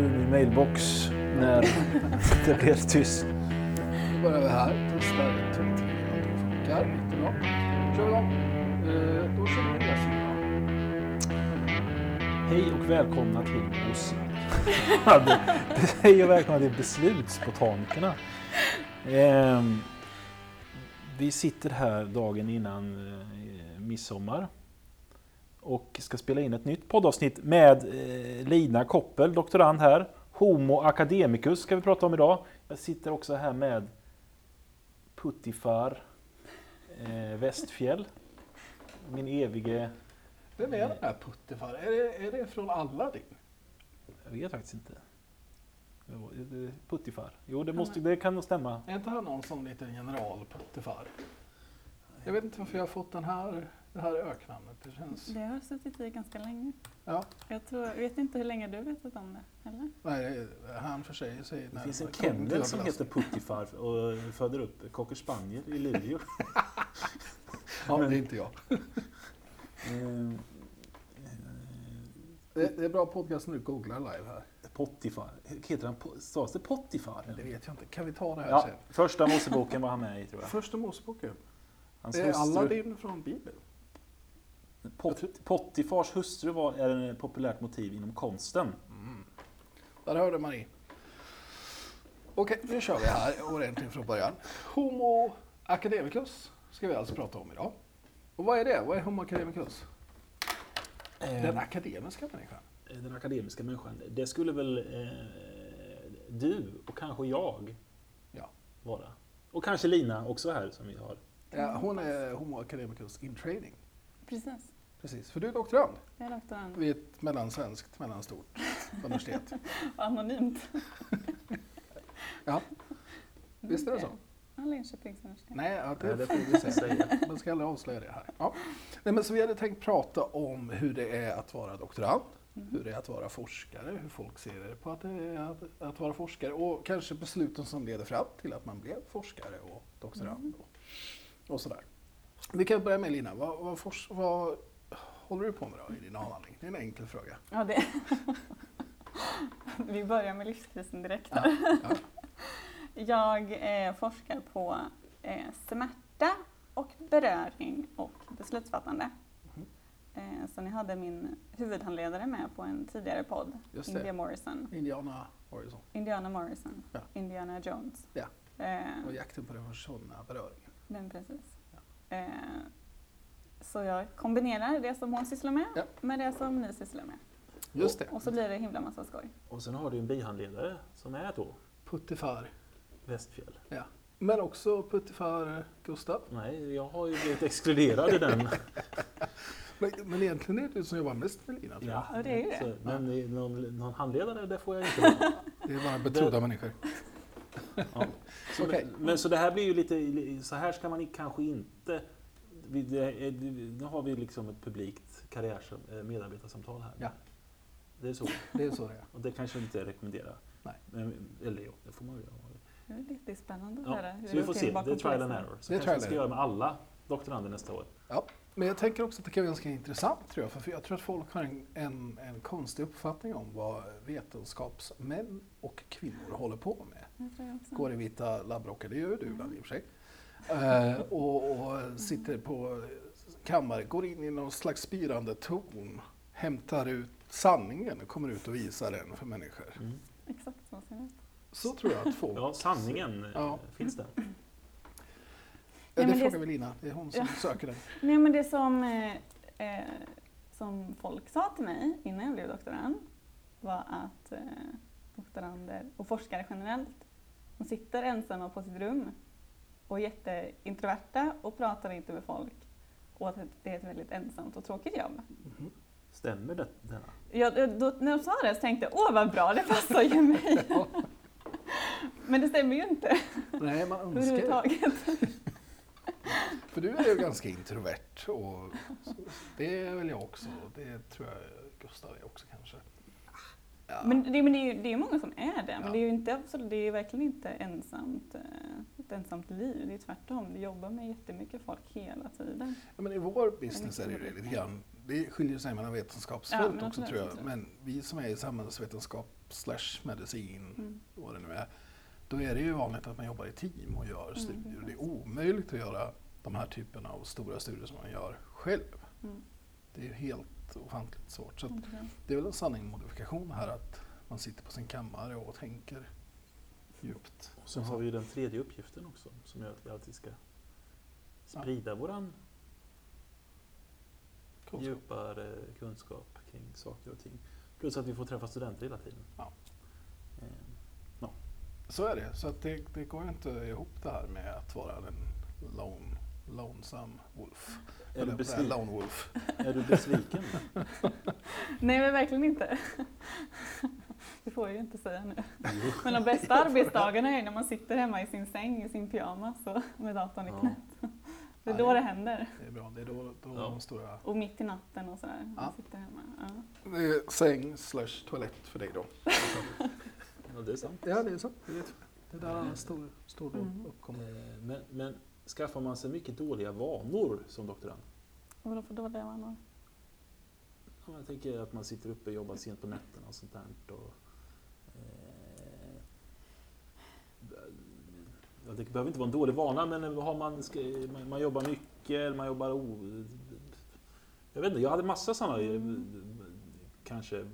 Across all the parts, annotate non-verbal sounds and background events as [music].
ur min mailbox när [laughs] det blev tyst. Då börjar vi här. Testar 2, 3, om det funkar. Jättebra. kör vi igång. Eh, Då kör vi igång. Hej och välkomna till oss. [laughs] Hej och välkomna till Beslutsbotanikerna. Ehm, vi sitter här dagen innan eh, midsommar och ska spela in ett nytt poddavsnitt med eh, Lina Koppel, doktorand här. Homo academicus ska vi prata om idag. Jag sitter också här med Puttifar eh, Westfjäll. Min evige... Vem är den här Puttifar? Är det, är det från Aladdin? Jag vet faktiskt inte. Puttifar. Jo, det, måste, det kan nog stämma. Är inte han någon sån liten general Puttifar? Jag vet inte varför jag har fått den här, det här öknamnet. Det känns... Det har suttit i ganska länge. Ja, Jag tror, jag vet inte hur länge du vetat om det, eller? nej, han försäger sig. Det finns en kennel som heter Puttifar och föder upp cocker spaniel i Luleå. [laughs] Ja, det är inte jag. Eh, Det, det är bra podcast när du googlar live här. Pottifar. Heter han, stavas det Pottifar? Det vet jag inte. Kan vi ta det här Ja, sen? första Moseboken var han med i tror jag. Första Moseboken. Hans Det är hustru, Aladdin från Bibeln. Pot, Pottifars hustru var, är ett populärt motiv inom konsten. Där hörde Marie. Okej, nu kör vi här ordentligt från början. Homo academicus ska vi alltså prata om idag. Och vad är det? Vad är Homo academicus? Den akademiska människan. Eh, Den akademiska människan. Det skulle väl eh, du och kanske jag Ja. vara. Och kanske Lina också här som vi har. Ja, hon är Homo academicus in training. Precis. Precis, för du är doktorand Jag är doktorand. vid ett mellansvenskt, mellanstort universitet. [laughs] Anonymt. [laughs] Ja, visst är det så? Ja, Linköpings universitet. Nej, ja, Nej, det det får vi säga. Man ska aldrig avslöja det här. Ja. Nej, men så vi hade tänkt prata om hur det är att vara doktorand, hur det är att vara forskare, hur folk ser på att det är att, att vara forskare och kanske besluten som leder fram till att man blev forskare och doktorand och, och sådär. Vi kan börja med Lina, vad, vad, vad håller du på med då i din avhandling? Det är en enkel fråga. Ja, det. [laughs] Vi börjar med livskrisen direkt. Ja, ja. [laughs] Jag eh, forskar på eh, smärta och beröring och beslutsfattande. Mhm. Eh, så ni hade min huvudhandledare med på en tidigare podd. India Morrison. Indiana Horizon Indiana Morrison. Ja. Indiana Jones. Ja. Eh, och jakten på den försvunna beröringen. men precis. Eh, så jag kombinerar det som hon sysslar med Ja. med det som ni sysslar med. Just det, Och så blir det himla massa skoj. Och sen har du en bihandledare som är då Puttifar. Westfjäll. Ja. Men också Puttifar Gustav. Nej, jag har ju blivit exkluderad i den. [laughs] Men, men egentligen är det du som jobbar mest med Lina. jag. Ja, det är ju det. Så, men i någon, någon handledare, det får jag inte [laughs] vara. Det är bara betrodda människor. Ja. [laughs] Så, Okej. men, men så det här blir ju lite, så här ska man kanske inte... vi- det Nu har vi liksom ett publikt karriärs eh, medarbetarsamtal här. Ja. Det är så. Det är så det är. Och det kanske inte rekommenderar. Nej. Men, eller jo, det får man ju göra. Det är lite spännande att Ja, höra hur så vi det får se. Det är trial and error. Så Det kanske vi ska göra med alla doktorander nästa år. Ja. Men jag tänker också att det kan vara ganska intressant tror jag. För jag tror att folk har en, en, en konstig uppfattning om vad vetenskapsmän och kvinnor håller på med. Det tror jag också. Går i vita labbrockar, det gör du ibland i och för sig. Eh, och, och sitter på kammare, går in i någon slags spirande ton, hämtar ut sanningen och kommer ut och visar den för människor. Mm. Exakt så ser det ut. Så tror jag att folk... Ja, sanningen eh, Ja. finns den. Ja, Ja, det men det- frågar vi Lina, det är hon som söker den. Nej men det som, eh, eh, som folk sa till mig innan jag blev doktorand var att eh, doktorander och forskare generellt, de sitter ensamma på sitt rum och jätteintroverta och pratar inte med folk och att det är ett väldigt ensamt och tråkigt jobb. Mhm. Stämmer det, denna? Jag, jag- då, när de sa det så tänkte jag, åh vad bra, det passar ju mig. [laughs] Ja. Men det stämmer ju inte Nej, man önskar överhuvudtaget. [laughs] För du är ju ganska introvert och det är väl jag också. Det tror jag Gustav är också kanske. Ja. Men, det, men det, är ju, det är många som är det, men Ja. det är ju inte, absolut, det är verkligen inte ensamt, eh, ett ensamt liv. Det är tvärtom, du jobbar med jättemycket folk hela tiden. Ja, men I vår business är det ju det lite grann. Det skiljer sig mellan Ja, vetenskapsfält men också tror jag. absolut. Men vi som är i samhällsvetenskap slash medicin, Mm. vad det nu är. Då är det ju vanligt att man jobbar i team och gör Mm, studier. Det är omöjligt att göra de här typerna av stora studier som man gör själv. Mm. Det är helt ofantligt svårt. Så att Mm, det är väl en sanning modifikation här att man sitter på sin kammare och tänker djupt. Och sen har vi ju den tredje uppgiften också som gör att vi alltid ska sprida våran Kunskap. djupare kunskap kring saker och ting. Plus att vi får träffa studenter hela tiden. Ja. Eh, Så är det. Så att det, det går ju inte ihop det här med att vara en lone, lonesome wolf. Är, du besviken? Lone wolf. [laughs] är du besviken? [laughs] Nej men verkligen inte. [laughs] Det får jag ju inte säga nu. Jo. Men de bästa arbetsdagarna är när man sitter hemma i sin säng i sin pyjamas med datorn i Ja. knät. Det är Ja, då det- det händer. Det är bra. Det är då, då Ja. de stora... Och mitt i natten och sådär. Ja. Man sitter hemma. Ja. Det är säng slash toalett för dig då. Ja, det är sant. Ja, det är så. Det, det där är en stor, stor Mm. uppkommer. Eh, Men, men skaffar man sig mycket dåliga vanor som doktorand? Och då får dåliga vanor. Ja, Jag tänker att man sitter uppe och jobbar sent på nätterna och sånt där. Och, eh, ja, det behöver inte vara en dålig vana, men har man, man, jobbar mycket, man jobbar o... Jag vet inte, jag hade massa sådana kanske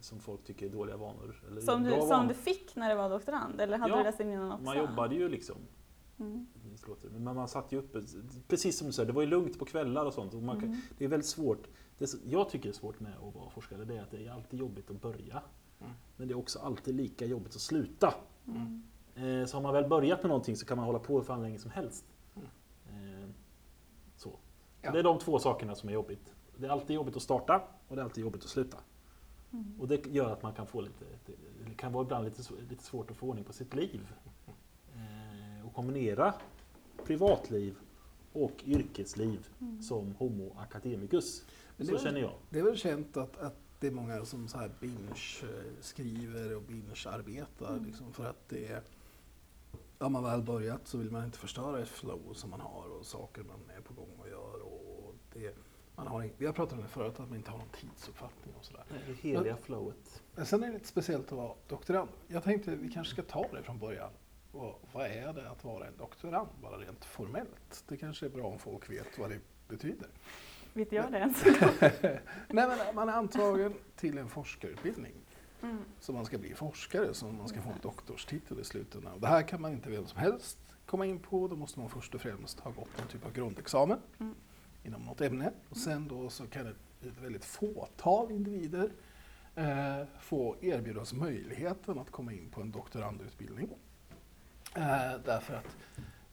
som folk tycker är dåliga vanor. Som du, som vanor. du fick när du var doktorand? Eller hade Ja, du det sen innan också? Man jobbade ju liksom. Mm. Det låter- Men man satt ju uppe, precis som du säger, det var ju lugnt på kvällar och sånt. Och man kan, Mm. det är väldigt svårt. Det jag tycker är svårt med att vara forskare, det är att det är alltid jobbigt att börja. Mm. Men det är också alltid lika jobbigt att sluta. Mm. Eh, Så har man väl börjat med någonting så kan man hålla på för länge som helst. Mm. Eh, Så. så Ja. Det är de två sakerna som är jobbigt. Det är alltid jobbigt att starta och det är alltid jobbigt att sluta. Mm. Och det gör att man kan få lite, det- det kan vara ibland lite, lite svårt att få ordning på sitt liv. Eh, och kombinera privatliv och yrkesliv Mm. som homo academicus. Men det Så är väl- känner jag. Det är väl känt att, att det är många som så här binge-skriver och binge-arbetar. Mm. Liksom, för att det är, har man väl börjat så vill man inte förstöra ett flow som man har och saker man är på gång och gör. Och det, man har, vi har pratat om det förut, att man inte har någon tidsuppfattning och sådär. Det heliga flowet. Men sen är det lite speciellt att vara doktorand. Jag tänkte att vi kanske ska ta det från början. Vad, vad är det att vara en doktorand, bara rent formellt? Det kanske är bra om folk vet vad det betyder. Vet jag det ens? [laughs] Nej, men man är antagen till en forskarutbildning. Mm. Så man ska bli forskare, så man ska få en doktorstitel i slutändan. Det här kan man inte vem som helst komma in på. Då måste man först och främst ha gått någon typ av grundexamen Mm. inom något ämne. Och sen då så kan ett, ett väldigt fåtal individer eh, få erbjudas möjligheten att komma in på en doktorandutbildning. Eh, därför att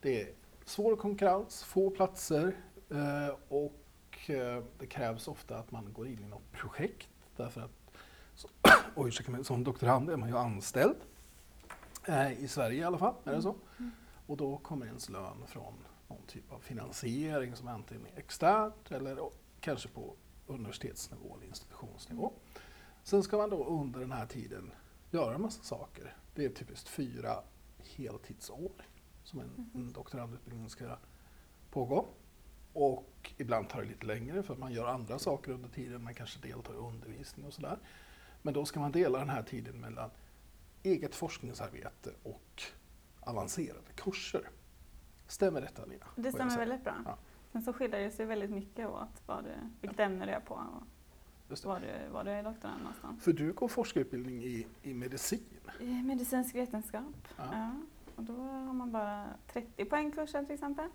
det är svår konkurrens, få platser eh, och eh, det krävs ofta att man går in i något projekt. Därför att så, [clears throat] oj, ursäkta mig, som doktorand är man ju anställd. Eh, I Sverige i alla fall, är det så? Mm. Och då kommer ens lön från någon typ av finansiering som antingen är externt eller kanske på universitetsnivå eller institutionsnivå. Sen ska man då under den här tiden göra en massa saker. Det är typiskt fyra heltidsår som en, en doktorandutbildning ska pågå. Och ibland tar det lite längre för att man gör andra saker under tiden. Man kanske deltar i undervisning och sådär. Men då ska man dela den här tiden mellan eget forskningsarbete och avancerade kurser. Stämmer detta Lina? Det stämmer väldigt bra. Ja. Sen så skiljer det sig väldigt mycket åt vad du, vilket ämne du är på och Just det. var du, var du är doktorand någonstans. För du går forskarutbildning i, i medicin. I medicinsk vetenskap. Ja. Ja. Och då har man bara 30 poäng kurser till exempel.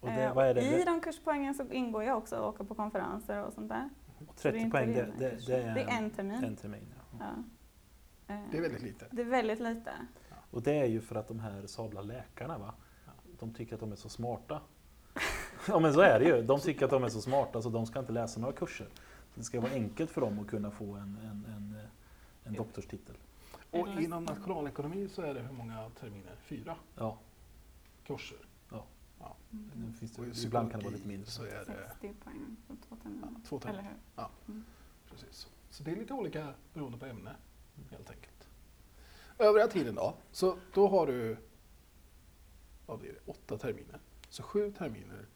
Och Eh, det, vad är det? I de kurspoängen så ingår jag också att åka på konferenser och sånt där. Och det är 30 inte poäng, det, det, det är det är en termin. en termin. Ja. Ja. Eh, Det är väldigt lite. det är väldigt lite. Och det är ju för att de här sabla läkarna, va? de tycker att de är så smarta. [laughs] ja men så är det ju. De tycker att de är så smarta så de ska inte läsa några kurser. Det ska vara enkelt för dem att kunna få en, en, en, en doktorstitel. Och Eller- inom nationalekonomi så är det hur många terminer? Fyra Ja, kurser. Mm. det finns det, Och i ibland kan det vara lite mindre. så är det 60 poäng på två terminer. ja, två Eller terminer. hur? Precis. Så det är lite olika beroende på ämne helt enkelt. Övriga tiden då? Så då har du vad blir det, åtta terminer. Så sju terminer.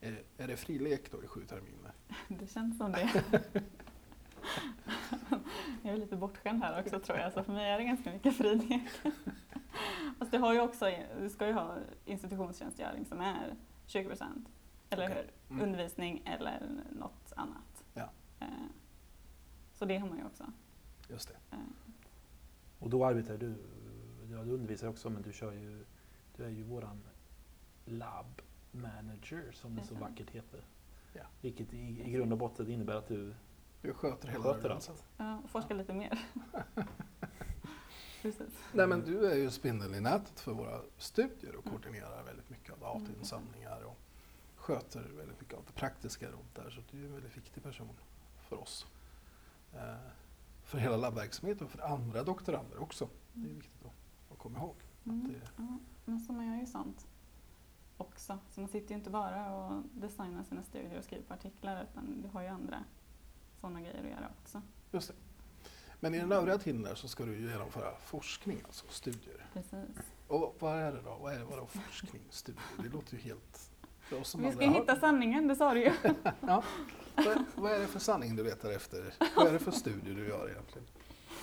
Är, är det fri lek då i sju terminer? [laughs] Det känns som det. [laughs] Jag är lite bortskämd här också tror jag, så för mig är det ganska mycket frilek. Fast du, har ju också, du ska ju ha institutionstjänstgöring som är 20 procent, eller Okej. hur? Mm. Undervisning eller något annat. Ja. Eh, Så det har man ju också. Just det. Eh, Och då arbetar du, ja, du undervisar också men du kör ju, du är ju våran lab manager som det så vackert heter. Ja. Vilket i, i grund och botten innebär att du Du sköter hela sköter allt. Ja, och forska lite mer. [laughs] Precis. Nej men du är ju spindeln i nätet för våra studier och koordinerar väldigt mycket av datainsamlingar och sköter väldigt mycket av det praktiska runt där. Så du är en väldigt viktig person för oss. Eh, För hela labbverksamheten och för andra doktorander också. Det är viktigt att, att komma ihåg. Mm. Att det, Ja, men så man gör ju sånt också. Så man sitter ju inte bara och designar sina studier och skriver på artiklar utan du har ju andra sådana grejer att göra också. just det. Men i den övriga tiden där så ska du ju genomföra forskning, alltså studier. Precis. Och vad är det då? Vad är vadå forskning, studier? Det låter ju helt... För oss som Vi ska hitta hört sanningen, det sa du ju. [laughs] Ja. Vad, vad är det för sanning du letar efter? Vad är det för studier du gör egentligen?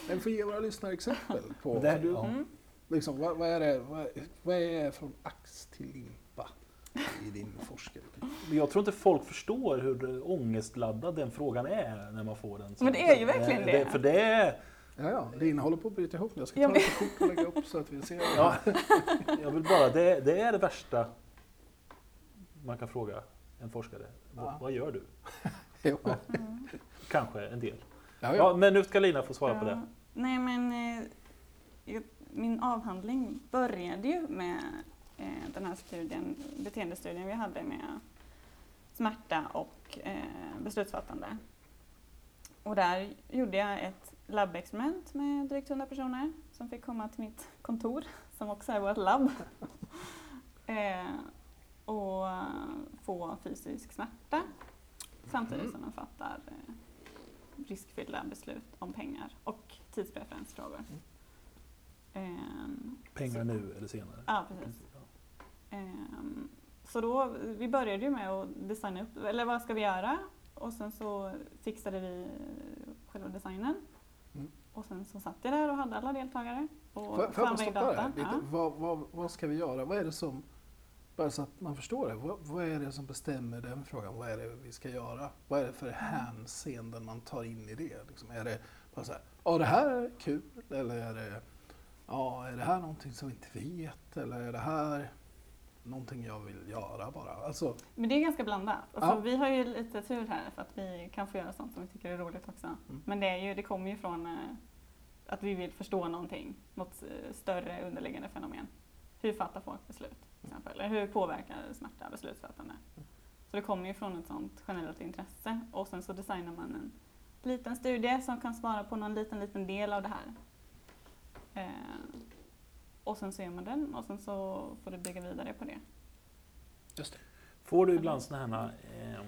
Men får ge våra lyssnare exempel på... Det- du, ja. Mm. liksom, vad, vad, är det, vad, vad är från ax till limpa i din forskarutbildning? Jag tror inte folk förstår hur ångestladdad den frågan är när man får den. Men det är ju verkligen Eh, det. För det är, Ja, ja, din håller på att bryta ihop nu. Jag ska Ja, ta men- lite kort och lägga upp så att vi ser. [laughs] ja, jag vill bara, det, det är det värsta man kan fråga en forskare. Vad, Ja. vad gör du? [laughs] Ja. Mm. Kanske en del. Ja, Ja, ja. men nu ska Lina få svara på det. Nej men eh, min avhandling började ju med eh, här studien, beteendestudien vi hade med smärta och eh, beslutsfattande. Och där gjorde jag ett labbexperiment med drygt 100 personer som fick komma till mitt kontor, som också är vårt labb, [laughs] eh, och få fysisk smärta samtidigt som de fattar eh, riskfyllda beslut om pengar och tidspreferensfrågor. Ehm, Pengar nu eller senare. ja, precis. Ehm, så då, vi började ju med att designa upp, eller vad ska vi göra? Och sen så fixade vi själva designen. Mm. Och sen så satt jag där och hade alla deltagare. Och Får, får jag bara stoppa där? data. Lite, Ja. vad, vad, vad ska vi göra? Vad är det som, bara så att man förstår det, vad, vad är det som bestämmer den frågan? Vad är det vi ska göra? Vad är det för hänseenden man tar in i det? Liksom, är det bara så här, ja det här är kul, eller är det, ja är det här någonting som vi inte vet, eller är det här någonting jag vill göra bara? Alltså, Men det är ganska blandat. Alltså, Ja. Vi har ju lite tur här för att vi kan få göra sånt som vi tycker är roligt också. Mm. Men det, är ju, det kommer ju från eh, att vi vill förstå någonting, något eh, större underliggande fenomen. Hur fattar folk beslut? Till exempel? Eller hur påverkar smärta beslutsfattande? Så det kommer ju från ett sånt generellt intresse och sen så designar man en liten studie som kan svara på någon liten, liten del av det här. Eh, och sen så gör man den och sen så får du bygga vidare på det. just det. Får du ibland sådana här eh,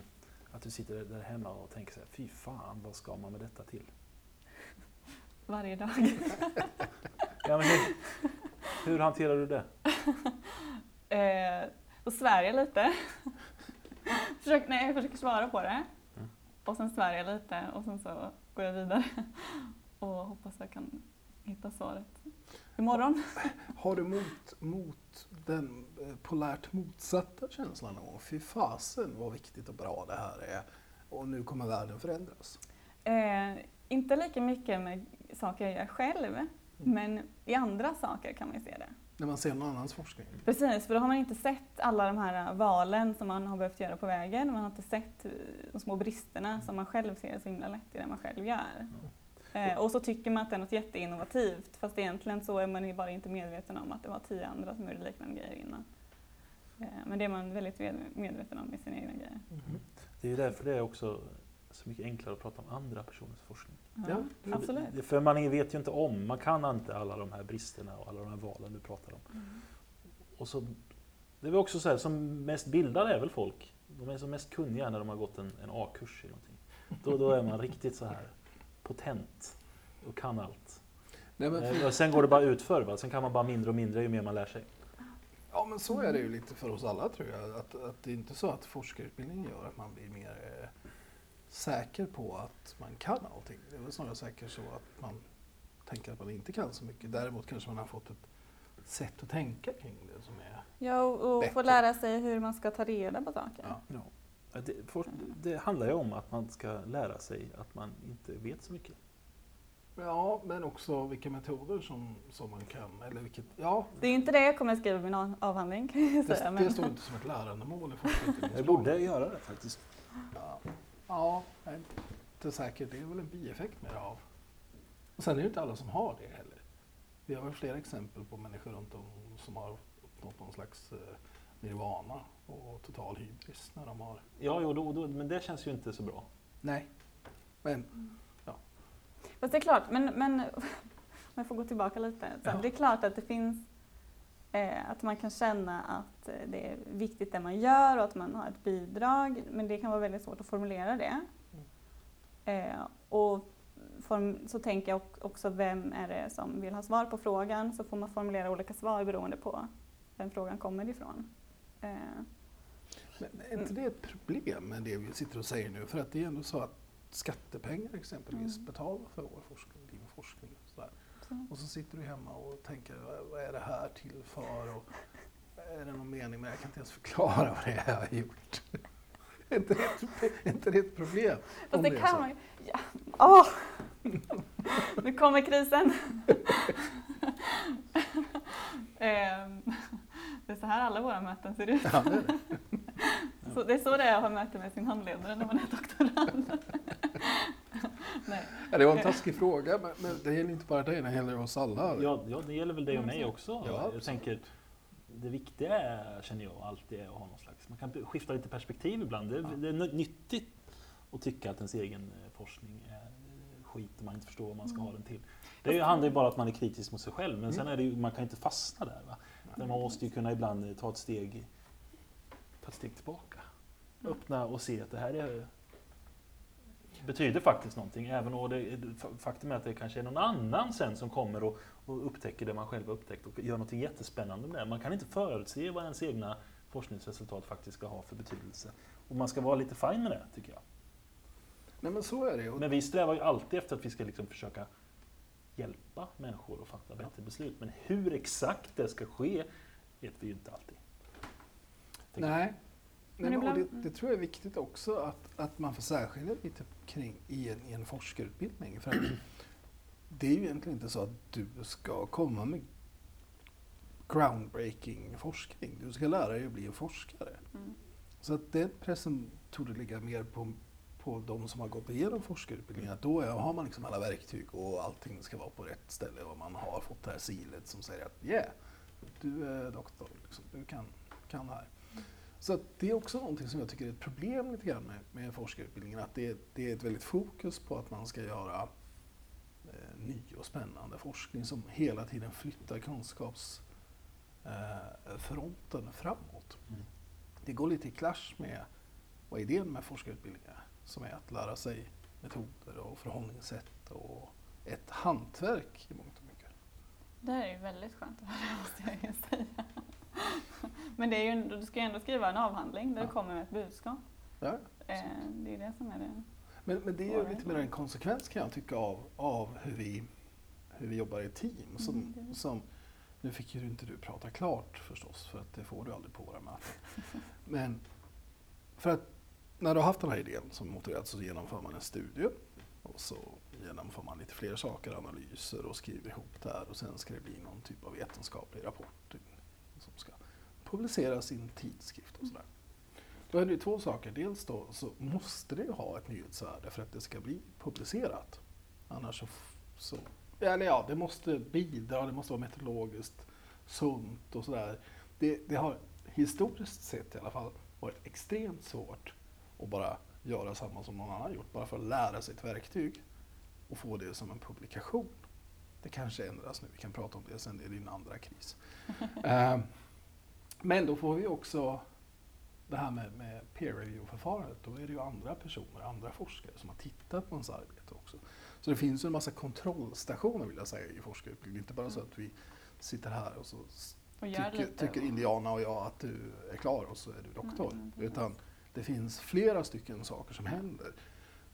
att du sitter där hemma och tänker så här, fy fan vad ska man med detta till? [laughs] Varje dag. Ja, men hur, hur hanterar du det? [laughs] Eh, då svär jag lite. [laughs] Försök, nej, jag försöker svara på det. Mm. Och sen svär jag lite och sen så går jag vidare. Och hoppas jag kan hitta svaret imorgon. [laughs] Har du mot, mot den eh, polärt motsatta känslan någon gång? Fy fasen vad viktigt och bra det här är och nu kommer världen förändras. Eh, inte lika mycket med saker jag gör själv, Mm. men i andra saker kan man ju se det. När man ser någon annans forskning. Precis, för då har man inte sett alla de här valen som man har behövt göra på vägen. Man har inte sett eh, de små bristerna som man själv ser så himla lätt i det man själv gör. Eh, och så tycker man att det är något jätteinnovativt fast egentligen så är man ju bara inte medveten om att det var tio andra som gjorde liknande grejer innan. Eh, men det är man väldigt med- medveten om i sina egna grejer. Det är ju därför det är också så mycket enklare att prata om andra personers forskning. Ja, Ja, För absolut. För man vet ju inte om, man kan inte alla de här bristerna och alla de här valen du pratar om. Mm. Och så, det är väl också så här, som mest bildade är väl folk. De är som mest kunniga när de har gått en, en A-kurs i någonting. Då, då är man riktigt så här potent och kan allt. Nej, men, Eh, och sen går det bara utför, va? sen kan man bara mindre och mindre ju mer man lär sig. ja men så är det ju lite för oss alla tror jag. Att, att det är inte så att forskarutbildningen gör att man blir mer, eh, säker på att man kan allting. Det är väl snarare säkert så att man tänker att man inte kan så mycket. Däremot kanske man har fått ett sätt att tänka kring det som är... Ja, och, och få lära sig hur man ska ta reda på saker. Ja. Det, for, det handlar ju om att man ska lära sig att man inte vet så mycket. Ja, men också vilka metoder som, som man kan. Eller vilket, ja, Det är inte det jag kommer att skriva i min av- avhandling det, säga. det står inte som ett lärandemål i. Jag borde göra det faktiskt. Ja, ja jag är inte säker. Det är väl en bieffekt med det av. Och sen är det inte alla som har det heller. Vi har väl flera exempel på människor runt om som har uppnått någon slags eh, nirvana och total hybris när de har... Ja, jo, då, då, men det känns ju inte så bra. Nej. Men Fast det är klart, men, men [laughs] om jag får gå tillbaka lite. Så Ja. Det är klart att det finns eh, att man kan känna att det är viktigt det man gör och att man har ett bidrag. Men det kan vara väldigt svårt att formulera det. Eh, och form, så tänker jag ock- också vem är det som vill ha svar på frågan. Så får man formulera olika svar beroende på vem frågan kommer ifrån. Eh, Men är inte det ett problem med det vi sitter och säger nu? För att det är ändå så att skattepengar exempelvis Mm. betalar för vår forskning, din forskning. Och, sådär. så. och så sitter du hemma och tänker, "Vad- är det här till för? Och, är det någon mening med det? Jag kan inte ens förklara vad det är jag har gjort. [laughs] är, inte det är inte det ett problem? Fast det är kan man ju. Ja. Åh! nu kommer krisen. [laughs] Ehm, det är så här alla våra möten ser ut. Ja, det är det. [laughs] Så det är så det är att ha möte med sin handledare när man är doktorand. [laughs] Nej. Ja, det var en taskig fråga, men, men det gäller inte bara dig, det gäller oss alla. Ja, ja, det gäller väl dig och mig också. Ja, jag tänker, det viktiga är, känner jag alltid är att ha någon slags, man kan skifta lite perspektiv ibland. Det, Ja. det är ny- nyttigt att tycka att ens egen eh, forskning är eh, skit och man inte förstår vad man ska Mm. ha den till. Det handlar ju bara om att man är kritisk mot sig själv, men Mm. sen är det ju, man kan ju inte fastna där. Va? Utan man måste ju kunna ibland ta ett steg, ta ett steg tillbaka. Mm. Öppna och se att det här är, betyder faktiskt någonting. Även om det, faktum är att det kanske är någon annan sen som kommer och, och upptäcker det man själv har upptäckt och gör något jättespännande med det. Man kan inte förutse vad ens egna forskningsresultat faktiskt ska ha för betydelse. Och man ska vara lite fin med det, tycker jag. Nej, men så är det. Men vi strävar ju alltid efter att vi ska liksom försöka hjälpa människor att fatta bättre beslut. Men hur exakt det ska ske vet vi ju inte alltid. Nej. Nej, Men det, det tror jag är viktigt också att, att man får särskilja lite kring i en, i en forskarutbildning. För att det är ju egentligen inte så att du ska komma med groundbreaking forskning. Du ska lära dig att bli en forskare. Mm. Så att den pressen tog ligga mer på, på de som har gått igenom forskarutbildningen. Att då är, har man liksom alla verktyg och allting ska vara på rätt ställe och man har fått det här silet som säger att yeah, du är doktor, liksom, du kan, kan det här. Så att det är också någonting som jag tycker är ett problem lite grann med, med forskarutbildningen. Att det, det är ett väldigt fokus på att man ska göra eh, ny och spännande forskning som hela tiden flyttar kunskapsfronten eh, framåt. Mm. Det går lite i clash med vad idén med forskarutbildningar som är att lära sig metoder och förhållningssätt och ett hantverk i mångt och mycket. Det här är ju väldigt skönt att höra måste jag ju säga. Men det är ju, du ska ju ändå skriva en avhandling där Ja. du kommer med ett budskap. Ja. Eh, det är det som är det. Men, men det är ju lite mer en konsekvens kan jag tycka av, av hur, vi, hur vi jobbar i team. Som, Mm, som, nu fick ju inte du prata klart förstås, för att det får du aldrig på våra möten. Men för att när du har haft den här idén som motiverat så genomför man en studie och så genomför man lite fler saker, analyser och skriver ihop det här och sen ska det bli någon typ av vetenskaplig rapport som ska publiceras i en tidskrift och sådär. Då är det ju två saker. Dels då så måste det ju ha ett nyhetsvärde för att det ska bli publicerat. Annars så, så eller ja, det måste bidra, det måste vara meteorologiskt sunt och sådär. Det, det har historiskt sett i alla fall varit extremt svårt att bara göra samma som någon annan gjort, bara för att lära sig ett verktyg och få det som en publikation. Det kanske ändras nu, vi kan prata om det sen, det är din andra kris. [laughs] Eh, Men då får vi också det här med, med peer review-förfarandet. Då är det ju andra personer, andra forskare som har tittat på ens arbete också. Så det finns ju en massa kontrollstationer vill jag säga i forskarutbildningen. Inte bara så att vi sitter här och så Och tycker, tycker Indiana och jag att du är klar och så är du doktor. Mm, precis. Utan det finns flera stycken saker som händer.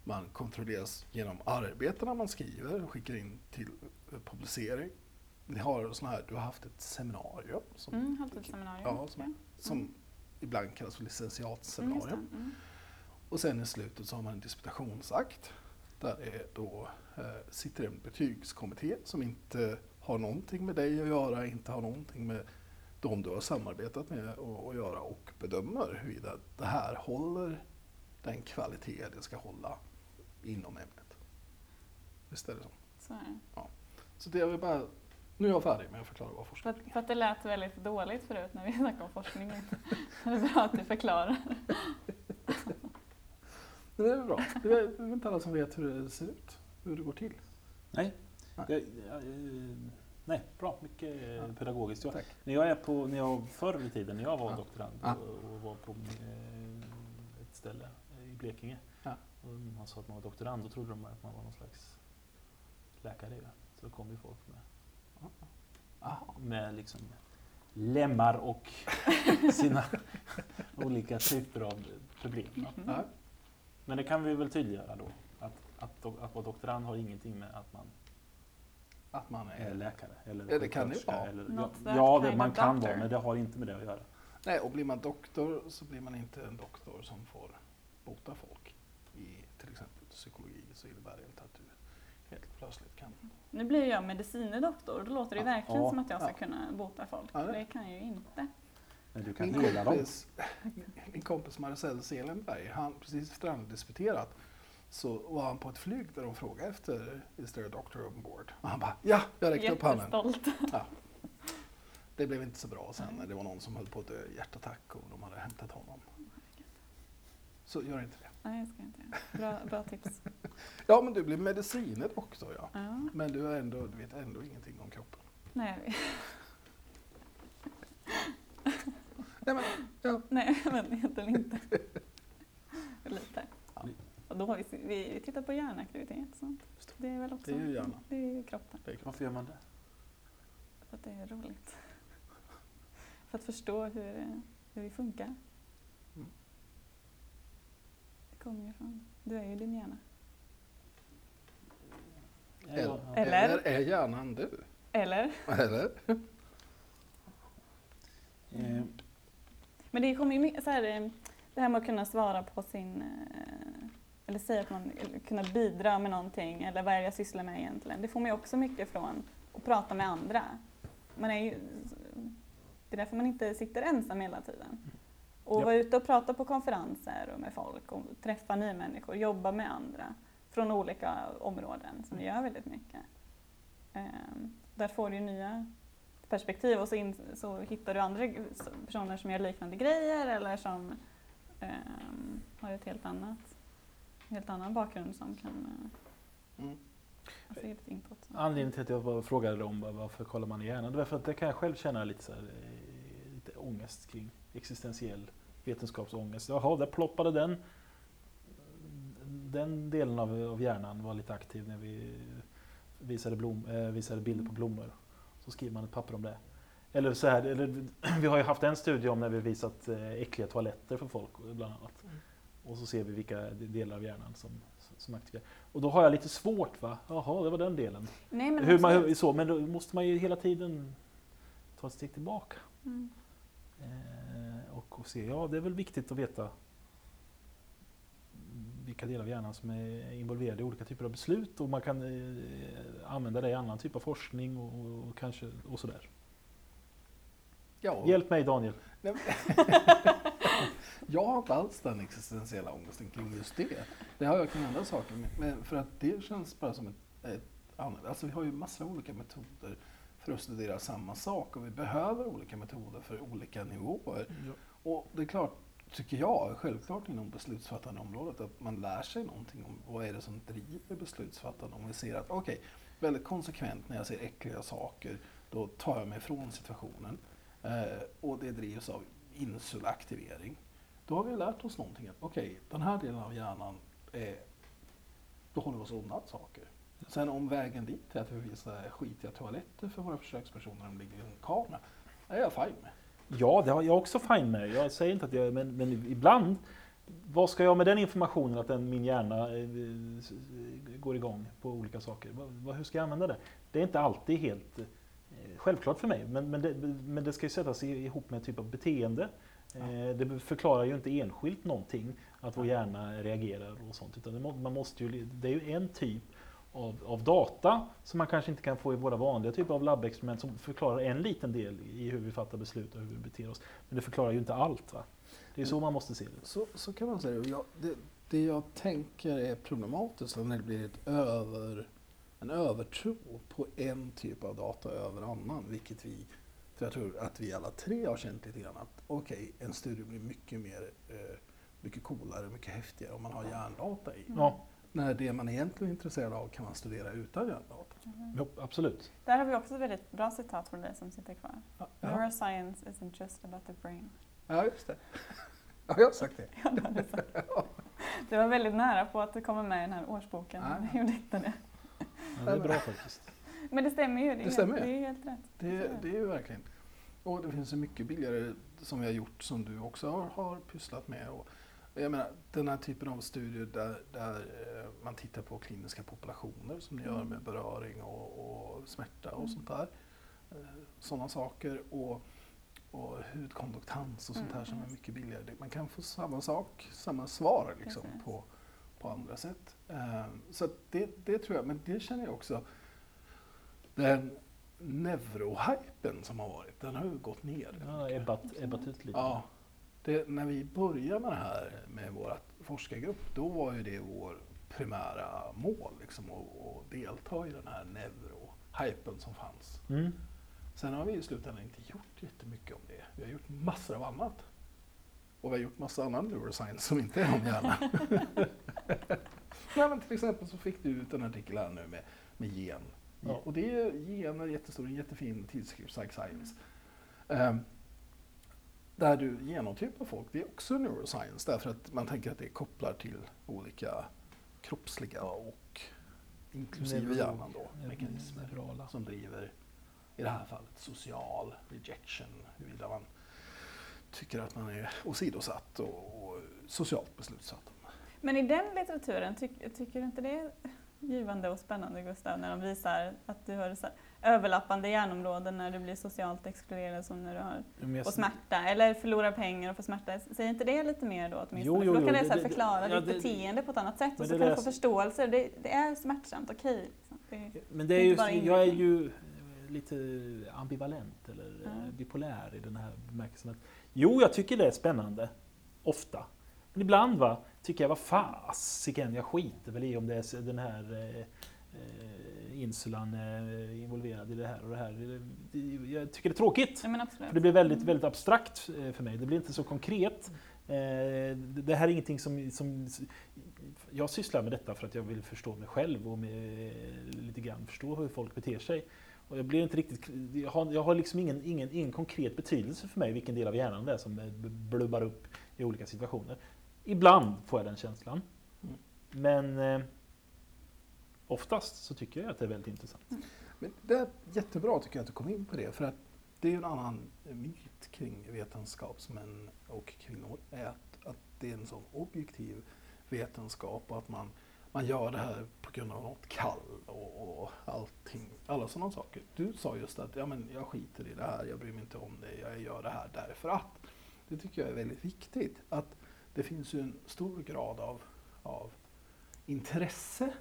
Man kontrolleras genom arbetena man skriver och skickar in till publicering. Ni har såna här, du har haft ett seminarium som, Mm, halvtidsseminarium. Ja, som- som ibland kallas för Mm, licentiatseminarium. Mm. Och sen i slutet så har man en disputationsakt där det då eh, sitter en betygskommitté som inte har någonting med dig att göra, inte har någonting med de du har samarbetat med att göra och bedömer huruvida det här håller den kvalitet det ska hålla inom ämnet. Visst är det så? Så är det. Så det är väl bara, nu är jag färdig med att förklara vad forskning att, för att det lät väldigt dåligt förut när vi [laughs] snackade om forskningen. Det är bra att du förklarar. [laughs] Det är bra. Det är är inte alla som vet hur det ser ut, hur det går till. Nej. Nej. Det, ja, eh, nej, bra. Mycket eh, Ja. pedagogiskt. Jag, när jag är på, när jag förr i tiden, när jag var Ja. doktorand Ja. och, och var på eh, ett ställe i Blekinge. Ja. Och man sa att man var doktorand, då trodde de att man var någon slags läkare. Så kom ju folk med, Aha. med liksom lemmar och [laughs] sina olika typer av problem. Mm. Men det kan vi väl tydliggöra då. Att, att, att vara doktorand har ingenting med att man Att man är läkare. Eller Ja, det kan det vara. Eller, ja, ja, det, man kan doctor. vara, men det har inte med det att göra. Nej, och blir man doktor så blir man inte en doktor som får bota folk. I till exempel psykologi så innebär det inte att du helt plötsligt kan... Nu blir jag medicinedoktor och då låter det Ja. verkligen Ja. som att jag ska Ja. kunna bota folk. Ja, det- Det kan jag ju inte. Men du kan Min hela dem. kompis, min kompis Marcel Selenberg, han precis efter han disputerat så var han på ett flyg där de frågade efter Is there a doctor on board? Och han bara ja, jag räckte upp handen. Jättestolt. Det blev inte så bra sen när det var någon som höll på att dö i hjärtattack och de hade hämtat honom. Så gör inte det. Nej, jag ska inte. Bra, bra tips. [laughs] Ja, men du blev medicinedoktor ja. Ja. Men du, är ändå, du vet ändå ingenting om kroppen. Nej, Nej, men, ja. nej, [laughs] men egentligen inte. [laughs] Lite. Och då har vi, vi tittar på hjärnaktivitet. Så det är väl också Det är ju hjärnan. Det är kroppen. det är klart. Varför gör man det? För att det är roligt. [laughs] För att förstå hur, hur vi funkar. Mm. Det kommer ju från... Du är ju din hjärna. Eller. Eller? eller är hjärnan du? Eller? [laughs] Eller? Eh, Men det kommer ju mycket så här, eh, det här med att kunna svara på sin, eh, eller säga att man, kunna bidra med någonting, eller vad är det jag sysslar med egentligen? Det får man ju också mycket från att prata med andra. Man är ju, det är därför man inte sitter ensam hela tiden. Och Ja. vara ute och prata på konferenser och med folk och träffa nya människor, jobba med andra från olika områden som gör väldigt mycket. Ehm, där får du ju nya perspektiv och så, in, så hittar du andra personer som gör liknande grejer eller som ehm, har ett helt annat, helt annan bakgrund som kan uh, Mm. alltså ge lite input. Anledningen till att jag bara frågade om varför kollar man i hjärnan, det var för att det kan jag själv känna lite, så här, eh, lite ångest kring. Existentiell vetenskapsångest. Jaha, där ploppade den. Den delen av, av hjärnan var lite aktiv när vi visade, blom, eh, visade bilder på blommor. Så skriver man ett papper om det. Eller så här, eller, [clears throat] vi har ju haft en studie om när vi visat eh, äckliga toaletter för folk bland annat. Och så ser vi vilka delar av hjärnan som, som aktiverar. Och då har jag lite svårt va, jaha det var den delen. Nej, men Hur man, absolut. hur, så, men då måste man ju hela tiden ta ett steg tillbaka. Mm. Eh, och, och se, ja det är väl viktigt att veta vilka delar av hjärnan som är involverade i olika typer av beslut och man kan eh, använda det i annan typ av forskning och, och kanske och sådär. Ja, och- Hjälp mig Daniel! [laughs] Jag har inte alls den existentiella ångesten kring just det. Det har jag kring andra saker. men- för att det känns bara som ett, ett annat. Alltså vi har ju massor av olika metoder för att studera samma sak och vi behöver olika metoder för olika nivåer. Och det är klart, tycker jag, självklart inom beslutsfattande området att man lär sig någonting om vad är det som driver beslutsfattande. Om vi ser att, okej, väldigt konsekvent när jag ser äckliga saker, då tar jag mig ifrån situationen. Eh, och det drivs av insulaktivering. Då har vi lärt oss någonting. att Okej, den här delen av hjärnan, är, då håller vi oss undan saker. Sen om vägen dit är att vi visar skitiga toaletter för våra försökspersoner när de ligger i en kamera, är jag fine med. Ja, det har jag också fine med. Jag säger inte att jag, men, men ibland vad ska jag med den informationen att den, min hjärna eh, går igång på olika saker? Hur ska jag använda det? Det är inte alltid helt eh, självklart för mig, men, men, det, men det ska ju sättas ihop med en typ av beteende. Eh, Det förklarar ju inte enskilt någonting att vår hjärna reagerar och sånt. Utan man måste ju, det är ju en typ av, av data som man kanske inte kan få i våra vanliga typer av labbexperiment som förklarar en liten del i hur vi fattar beslut och hur vi beter oss. Men det förklarar ju inte allt. Va? Det är så man måste se det. Så, så kan man säga det. Jag, det. Det jag tänker är problematiskt när det blir ett över, en övertro på en typ av data över annan, vilket vi för jag tror att vi alla tre har känt lite grann att okej, en studie blir mycket mer eh, mycket coolare, mycket häftigare om man har hjärndata i. Ja, När det man egentligen är intresserad av kan man studera utan hjärndata. jo, absolut. Där har vi också ett väldigt bra citat från dig som sitter kvar. Ja, Neuroscience isn't just about the brain. ja just det. [laughs] Ja, jag har sagt det. Ja, det du sagt. [laughs] Det var väldigt nära på att det kommer med i den här årsboken. Ja. men Jag gjorde inte det. Ja, det är bra faktiskt. Men det stämmer ju. Det, Det helt- stämmer. Det är helt rätt. Det, det är ju verkligen. Och det finns ju mycket billigare som vi har gjort som du också har, har pysslat med. Och jag menar, den här typen av studier där, där eh, man tittar på kliniska populationer som ni gör Mm. med beröring och, och smärta och Mm. sånt där. Eh, Sådana saker. Och, och hudkonduktans och sånt Mm, här som är mycket billigare. Man kan få samma sak, samma svar liksom Precis. på, på andra sätt. Eh, Så det, det tror jag, men det känner jag också. Den neurohypen som har varit, den har ju gått ner. Ja, ebbat, ebbat ut lite. Ja, det, när vi började med det här med vår forskargrupp, då var ju det vår primära mål, liksom, att, att delta i den här neurohypen som fanns. Mm. Sen har vi i slutändan inte gjort jättemycket om det. Vi har gjort massor av annat. Och vi har gjort massa annan neuroscience som inte är om hjärnan. [laughs] Nej, men till exempel så fick du ut en artikel här nu med, med gen. Ja. Och det är gener jättestor, en jättefin tidskrift, Psych Science. Ehm, där du genotypar folk, det är också neuroscience därför att man tänker att det kopplar till olika kroppsliga och inklusive Neuro- hjärnan då, mekanismer neurala. som driver i det här fallet social rejection, huruvida man tycker att man är åsidosatt och, och socialt beslutsatt. Men i den litteraturen, tyck, tycker du inte det är givande och spännande Gustav, när de visar att du har överlappande hjärnområden när du blir socialt exkluderad som när du har jag- och smärta, eller förlorar pengar och får smärta. Säger inte det lite mer då åtminstone? Jo, jo, då kan det, det- förklara ja, ditt det- beteende på ett annat sätt och så det kan du få förståelse. Det, det är smärtsamt, okej. liksom. Det- Men det är ju, bara jag är ju lite ambivalent eller Ja. bipolär i den här bemärkelsen. Att, jo, jag tycker det är spännande. Ofta. Men ibland va, tycker jag, vad fasiken, jag skiter väl i om det är den här eh, eh, insulan är involverad i det här och det här. Det- Jag tycker det är tråkigt. För det blir väldigt, Mm. väldigt abstrakt eh, för mig. Det blir inte så konkret. Eh, Det det här är ingenting som, som... Jag sysslar med detta för att jag vill förstå mig själv och med, lite grann förstå hur folk beter sig. Och jag, blir inte riktigt, jag, har, jag har liksom ingen, ingen, ingen konkret betydelse för mig vilken del av hjärnan det är som eh, blubbar upp i olika situationer. Ibland får jag den känslan. Mm. Men eh, oftast så tycker jag att det är väldigt intressant. Men det är jättebra tycker jag att du kom in på det, för att det är ju en annan myt kring vetenskapsmän och kvinnor, är att, att det är en sån objektiv vetenskap och att man, man gör det här på grund av något kall och, och allting, alla sådana saker. Du sa just att ja, men jag skiter i det här, jag bryr mig inte om det, jag gör det här därför att. Det tycker jag är väldigt viktigt, att det finns ju en stor grad av, av intresse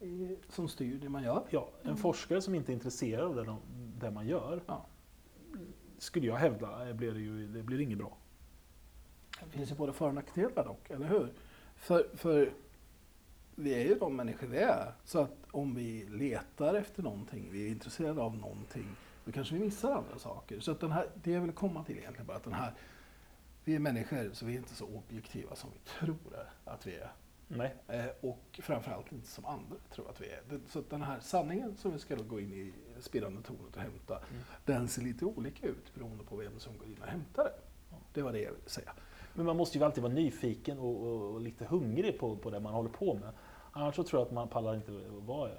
i, som styr det man gör. Ja, en Mm. forskare som inte är intresserad av det, de- det man gör, Ja. skulle jag hävda, eh, blir det, ju, det blir inget bra. Det finns ju både för och nackdelar dock, eller hur? För, för vi är ju de människor vi är. Så att om vi letar efter någonting, vi är intresserade av någonting, då kanske vi missar andra saker. Så att den här, det jag vill komma till egentligen bara att den här, vi är människor så vi är inte så objektiva som vi tror att vi är. Nej. Eh, och framförallt inte som andra tror att vi är. Det- Så att den här sanningen som vi ska gå in i spirande tornet och hämta, Mm. den ser lite olika ut beroende på vem som går in och hämtar den. Det var det jag ville säga. Men man måste ju alltid vara nyfiken och, och, och lite hungrig på, på det man håller på med. Annars så tror jag att man pallar inte att vara i,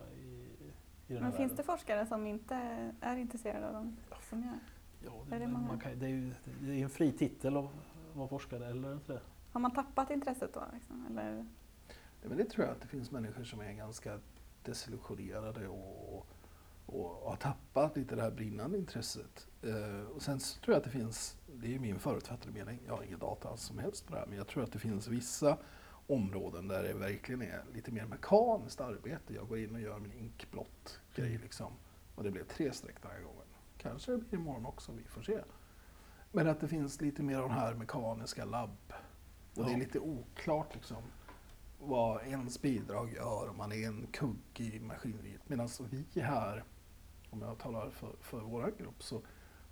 i den här Men finns det världen. forskare som inte är intresserade av dem som gör? Ja, är det, det många? man kan, det är ju det är en fri titel att vara forskare, eller det inte det? Har man tappat intresset då? Liksom? Eller? Nej, men det tror jag att det finns människor som är ganska desillusionerade och, och har tappat lite det här brinnande intresset. Eh, och sen så tror jag att det finns, det är ju min förutfattade mening, jag har ingen data alls som helst på det här, men jag tror att det finns vissa områden där det verkligen är lite mer mekaniskt arbete. Jag går in och gör min inkblott grej Mm. liksom. Och det blev tre streck den här gången. Kanske det blir imorgon också, vi får se. Men att det finns lite mer av den här mekaniska labb. Och det är lite oklart liksom vad ens bidrag gör om man är en kugg i maskineriet. Medan vi här, om jag talar för, för vår grupp, så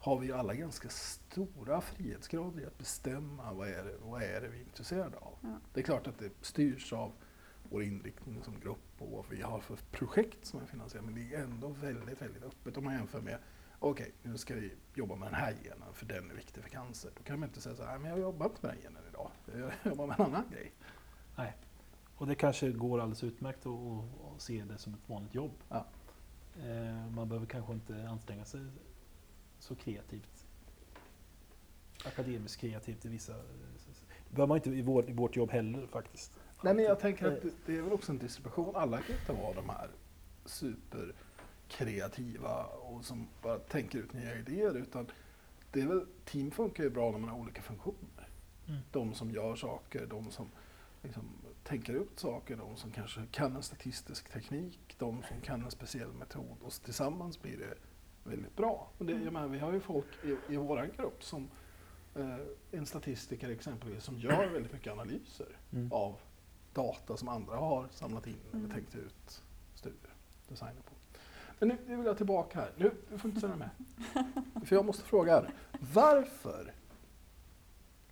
har vi ju alla ganska stora frihetsgrader i att bestämma vad är det, vad är det vi är intresserade av. Ja. Det är klart att det styrs av vår inriktning som grupp och vad vi har för projekt som är finansierade, men det är ändå väldigt, väldigt öppet om man jämför med Okej, nu ska vi jobba med den här genen för den är viktig för cancer. Då kan man inte säga så här, "Nej, men jag jobbar inte med den genen idag. Jag [laughs] jobbar med en annan grej. Och det kanske går alldeles utmärkt att, att, att se det som ett vanligt jobb. Ja. Eh, man behöver kanske inte anstränga sig så kreativt. Akademiskt kreativt i vissa... Det behöver man inte i, vår, i vårt jobb heller faktiskt. Nej, men jag tänker att det, det är väl också en distribution. Alla kan inte vara de här superkreativa och som bara tänker ut nya idéer. Utan det är väl, team funkar ju bra när man har olika funktioner. Mm. De som gör saker, de som liksom tänker ut saker, de som kanske kan en statistisk teknik, de som kan en speciell metod. Och tillsammans blir det väldigt bra. Och det, jag menar, vi har ju folk i, i vår grupp som eh, en statistiker exempelvis som gör väldigt mycket analyser Mm. av data som andra har samlat in eller Mm. tänkt ut studier, designer på. Men nu, nu vill jag tillbaka här. Nu, du får inte ställa med. [laughs] För jag måste fråga här. Varför,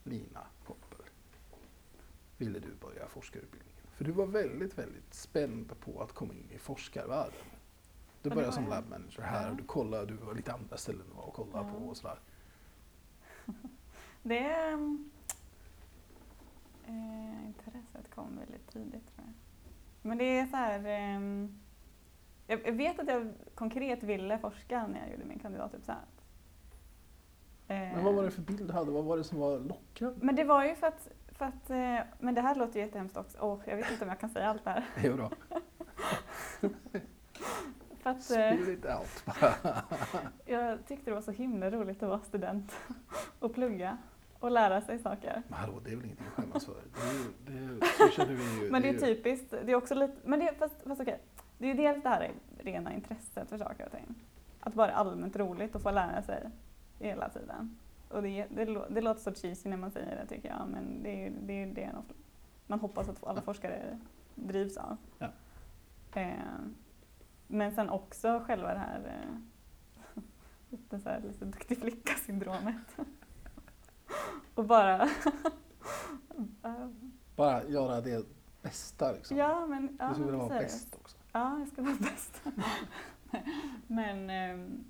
Lina Koppel, ville du börja forskarutbildningen? För du var väldigt, väldigt spänd på att komma in i forskarvärlden. Du började som lab manager här och du kollade, du var lite andra ställen kollade Ja. på och sådär. [laughs] Det ehm, eh, intresset kom väldigt tidigt tror jag. Men det är så här... ehm, jag vet att jag konkret ville forska när jag gjorde min kandidatuppsats. Men vad var det för bild du hade? Vad var det som var lockande? Men det var ju för att, för att eh, men det här låter ju jättehemskt också. Åh, jag vet inte om jag kan säga allt det här. [laughs] Jo då. [laughs] För att, eh, Spirit out bara. [laughs] jag tyckte det var så himla roligt att vara student och plugga och lära sig saker. Men hallå, det är väl ingenting att skämmas för? Det är, ju- det är, så känner vi ju. Men det är ju- typiskt. Det är också lite, men det, fast, fast okej. Det är ju dels det här rena intresset för saker och ting. Att bara allmänt roligt att få lära sig hela tiden. Och det, det, det låter så cheesy när man säger det tycker jag, men det är det, är det man- man hoppas att alla forskare drivs av. Ja. Eh, men sen också själva det här eh, [laughs] lite, så här, lite duktig flicka-syndromet. [laughs] och [laughs] bara Bara göra det bästa liksom. Ja, men, ja, du skulle vilja vara bäst också. Ja, jag ska vara bäst. men ehm,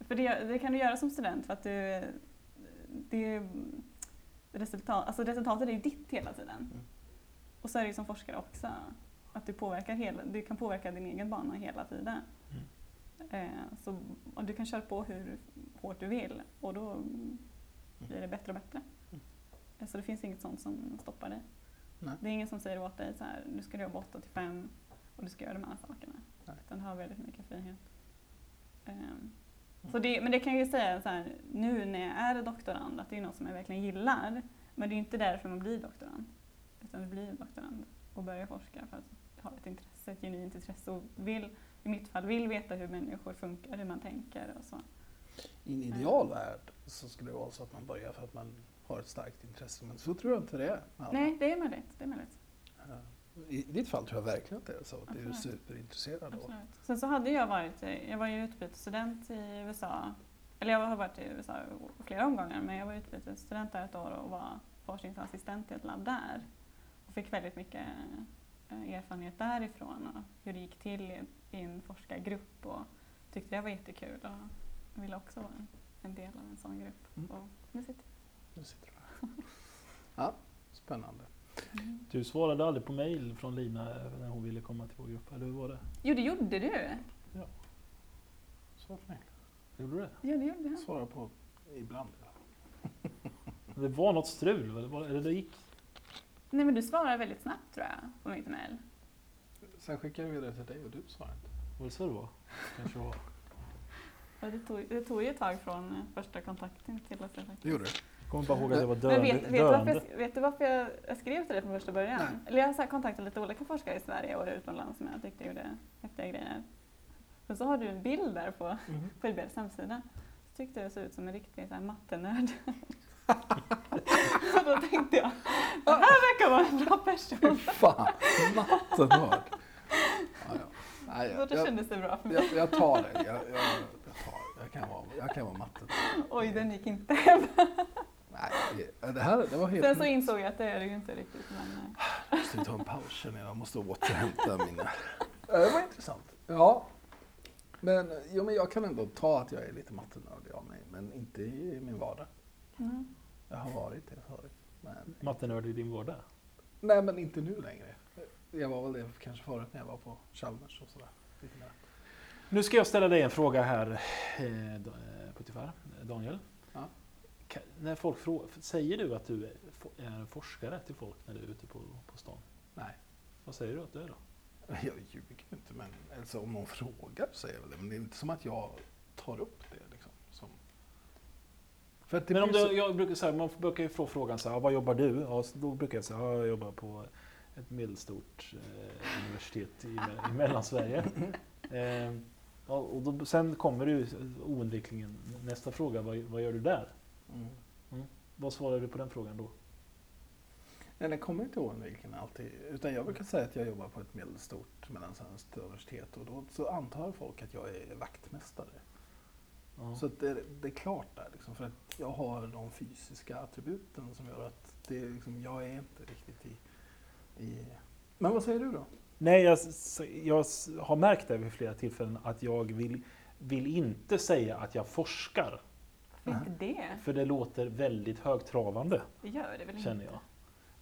för det, det kan du göra som student för att du, det, resultat, alltså resultatet är ju ditt hela tiden. Mm. Och så är det ju som forskare också. Att du, påverkar hela, du kan påverka din egen bana hela tiden. Mm. Eh, så, och du kan köra på hur hårt du vill och då blir det bättre och bättre. Mm. Eh, Så det finns inget sånt som stoppar dig. Nej. Det är ingen som säger åt dig så här, nu ska du jobba 8 till 5 och du ska göra de här sakerna. Nej. Utan du har väldigt mycket frihet. Ehm, Mm. så det, men det kan jag ju säga så här, nu när jag är doktorand, att det är något som jag verkligen gillar. Men det är inte därför man blir doktorand. Utan du blir doktorand och börjar forska för att ha ett intresse, ett genuint intresse och vill, i mitt fall, vill veta hur människor funkar, hur man tänker och så. I en ideal värld så skulle det vara så att man börjar för att man har ett starkt intresse. Men så tror jag inte det är. alla. Nej, det är möjligt. Det är. Eh, I ditt fall tror jag verkligen att det är så. Att du är Absolut. superintresserad. Absolut. Sen så hade jag varit, jag var ju utbytesstudent i USA. Eller jag har varit i USA flera omgångar, men jag var utbytesstudent där ett år och var forskningsassistent i ett labb där. Och fick väldigt mycket erfarenhet därifrån och hur det gick till i, i en forskargrupp och tyckte det var jättekul och ville också vara en, en del av en sån grupp. Mm. Och nu sitter Nu sitter du här. [laughs] Ja, spännande. jag. Du svarade aldrig på mail från Lina när hon ville komma till vår grupp, eller hur var det? Jo, det gjorde du! Svar på mig. Gjorde du det? Ja, det gjorde jag. Svara på ibland. Det var något strul, eller det gick? Nej men du svarar väldigt snabbt tror jag på mitt mejl. Sen skickar jag vidare till dig och du svarar inte. Var det så det var? Kanske var. [laughs] Och det, tog, det tog ju ett tag från första kontakten till att jag faktiskt... Det gjorde du. Jag kommer bara ihåg att det var Men döende. vet, vet, du varför döende. jag, vet du varför jag, jag skrev till dig från första början? Nej. Eller jag har kontaktat lite olika forskare i Sverige och utomlands som jag tyckte gjorde häftiga grejer. Och så har du en bild där på, Mhm. på IBLs hemsida. Så tyckte jag det såg ut som en riktig så här, mattenörd. [laughs] [laughs] och då tänkte jag, det här verkar vara en bra Fy person. fan, mattenörd. Ja, ja. Nej, jag, jag, kändes det bra för mig. jag, jag tar det. Jag, tar, jag, kan vara, jag kan vara mattenörd. Oj, den gick inte hem. Nej, det, här det var helt Sen så insåg jag att det är det ju inte riktigt. Men, eh, Jag måste ta en paus känner jag. Jag måste återhämta [laughs] mina... Det var intressant. Ja. Men, jo, men jag kan ändå ta att jag är lite mattenördig av mig. Men inte i min vardag. mm. Jag har varit det förut. Men, Mattenörd i din vardag. nej, men inte nu längre. Jag var väl det kanske förut när jag var på Chalmers och sådär. Nu ska jag ställa dig en fråga här, eh, eh, Puttifar, Daniel. Ja. När folk frå- säger du att du är fo- är forskare till folk när du är ute på, på stan? Nej. Vad säger du att du är då? Jag ljuger ju inte, men alltså, om någon frågar så säger jag väl det. Men det är inte som att jag tar upp det. Liksom, som... För att det Men om du, så... jag brukar säga, man brukar ju få frågan så här, vad jobbar du? Ja, så då brukar jag säga, ja, jag jobbar på ett medelstort eh, universitet i, i Mellansverige. [laughs] Eh, och då, sen kommer ju oundvikligen nästa fråga, vad, vad gör du där? Mm. Vad svarar du på den frågan då? Nej, det kommer inte oundvikligen alltid. Utan jag brukar säga att jag jobbar på ett medelstort mellansvenskt universitet och då så antar folk att jag är vaktmästare. Ja. Så att det, det är klart där, liksom, för att jag har de fysiska attributen som gör att det är liksom, jag är inte riktigt i, i... Men vad säger du då? Nej, jag, jag har märkt det vid flera tillfällen att jag vill, vill inte säga att jag forskar. Inte det? För det låter väldigt högtravande, Det gör det väl inte? känner jag.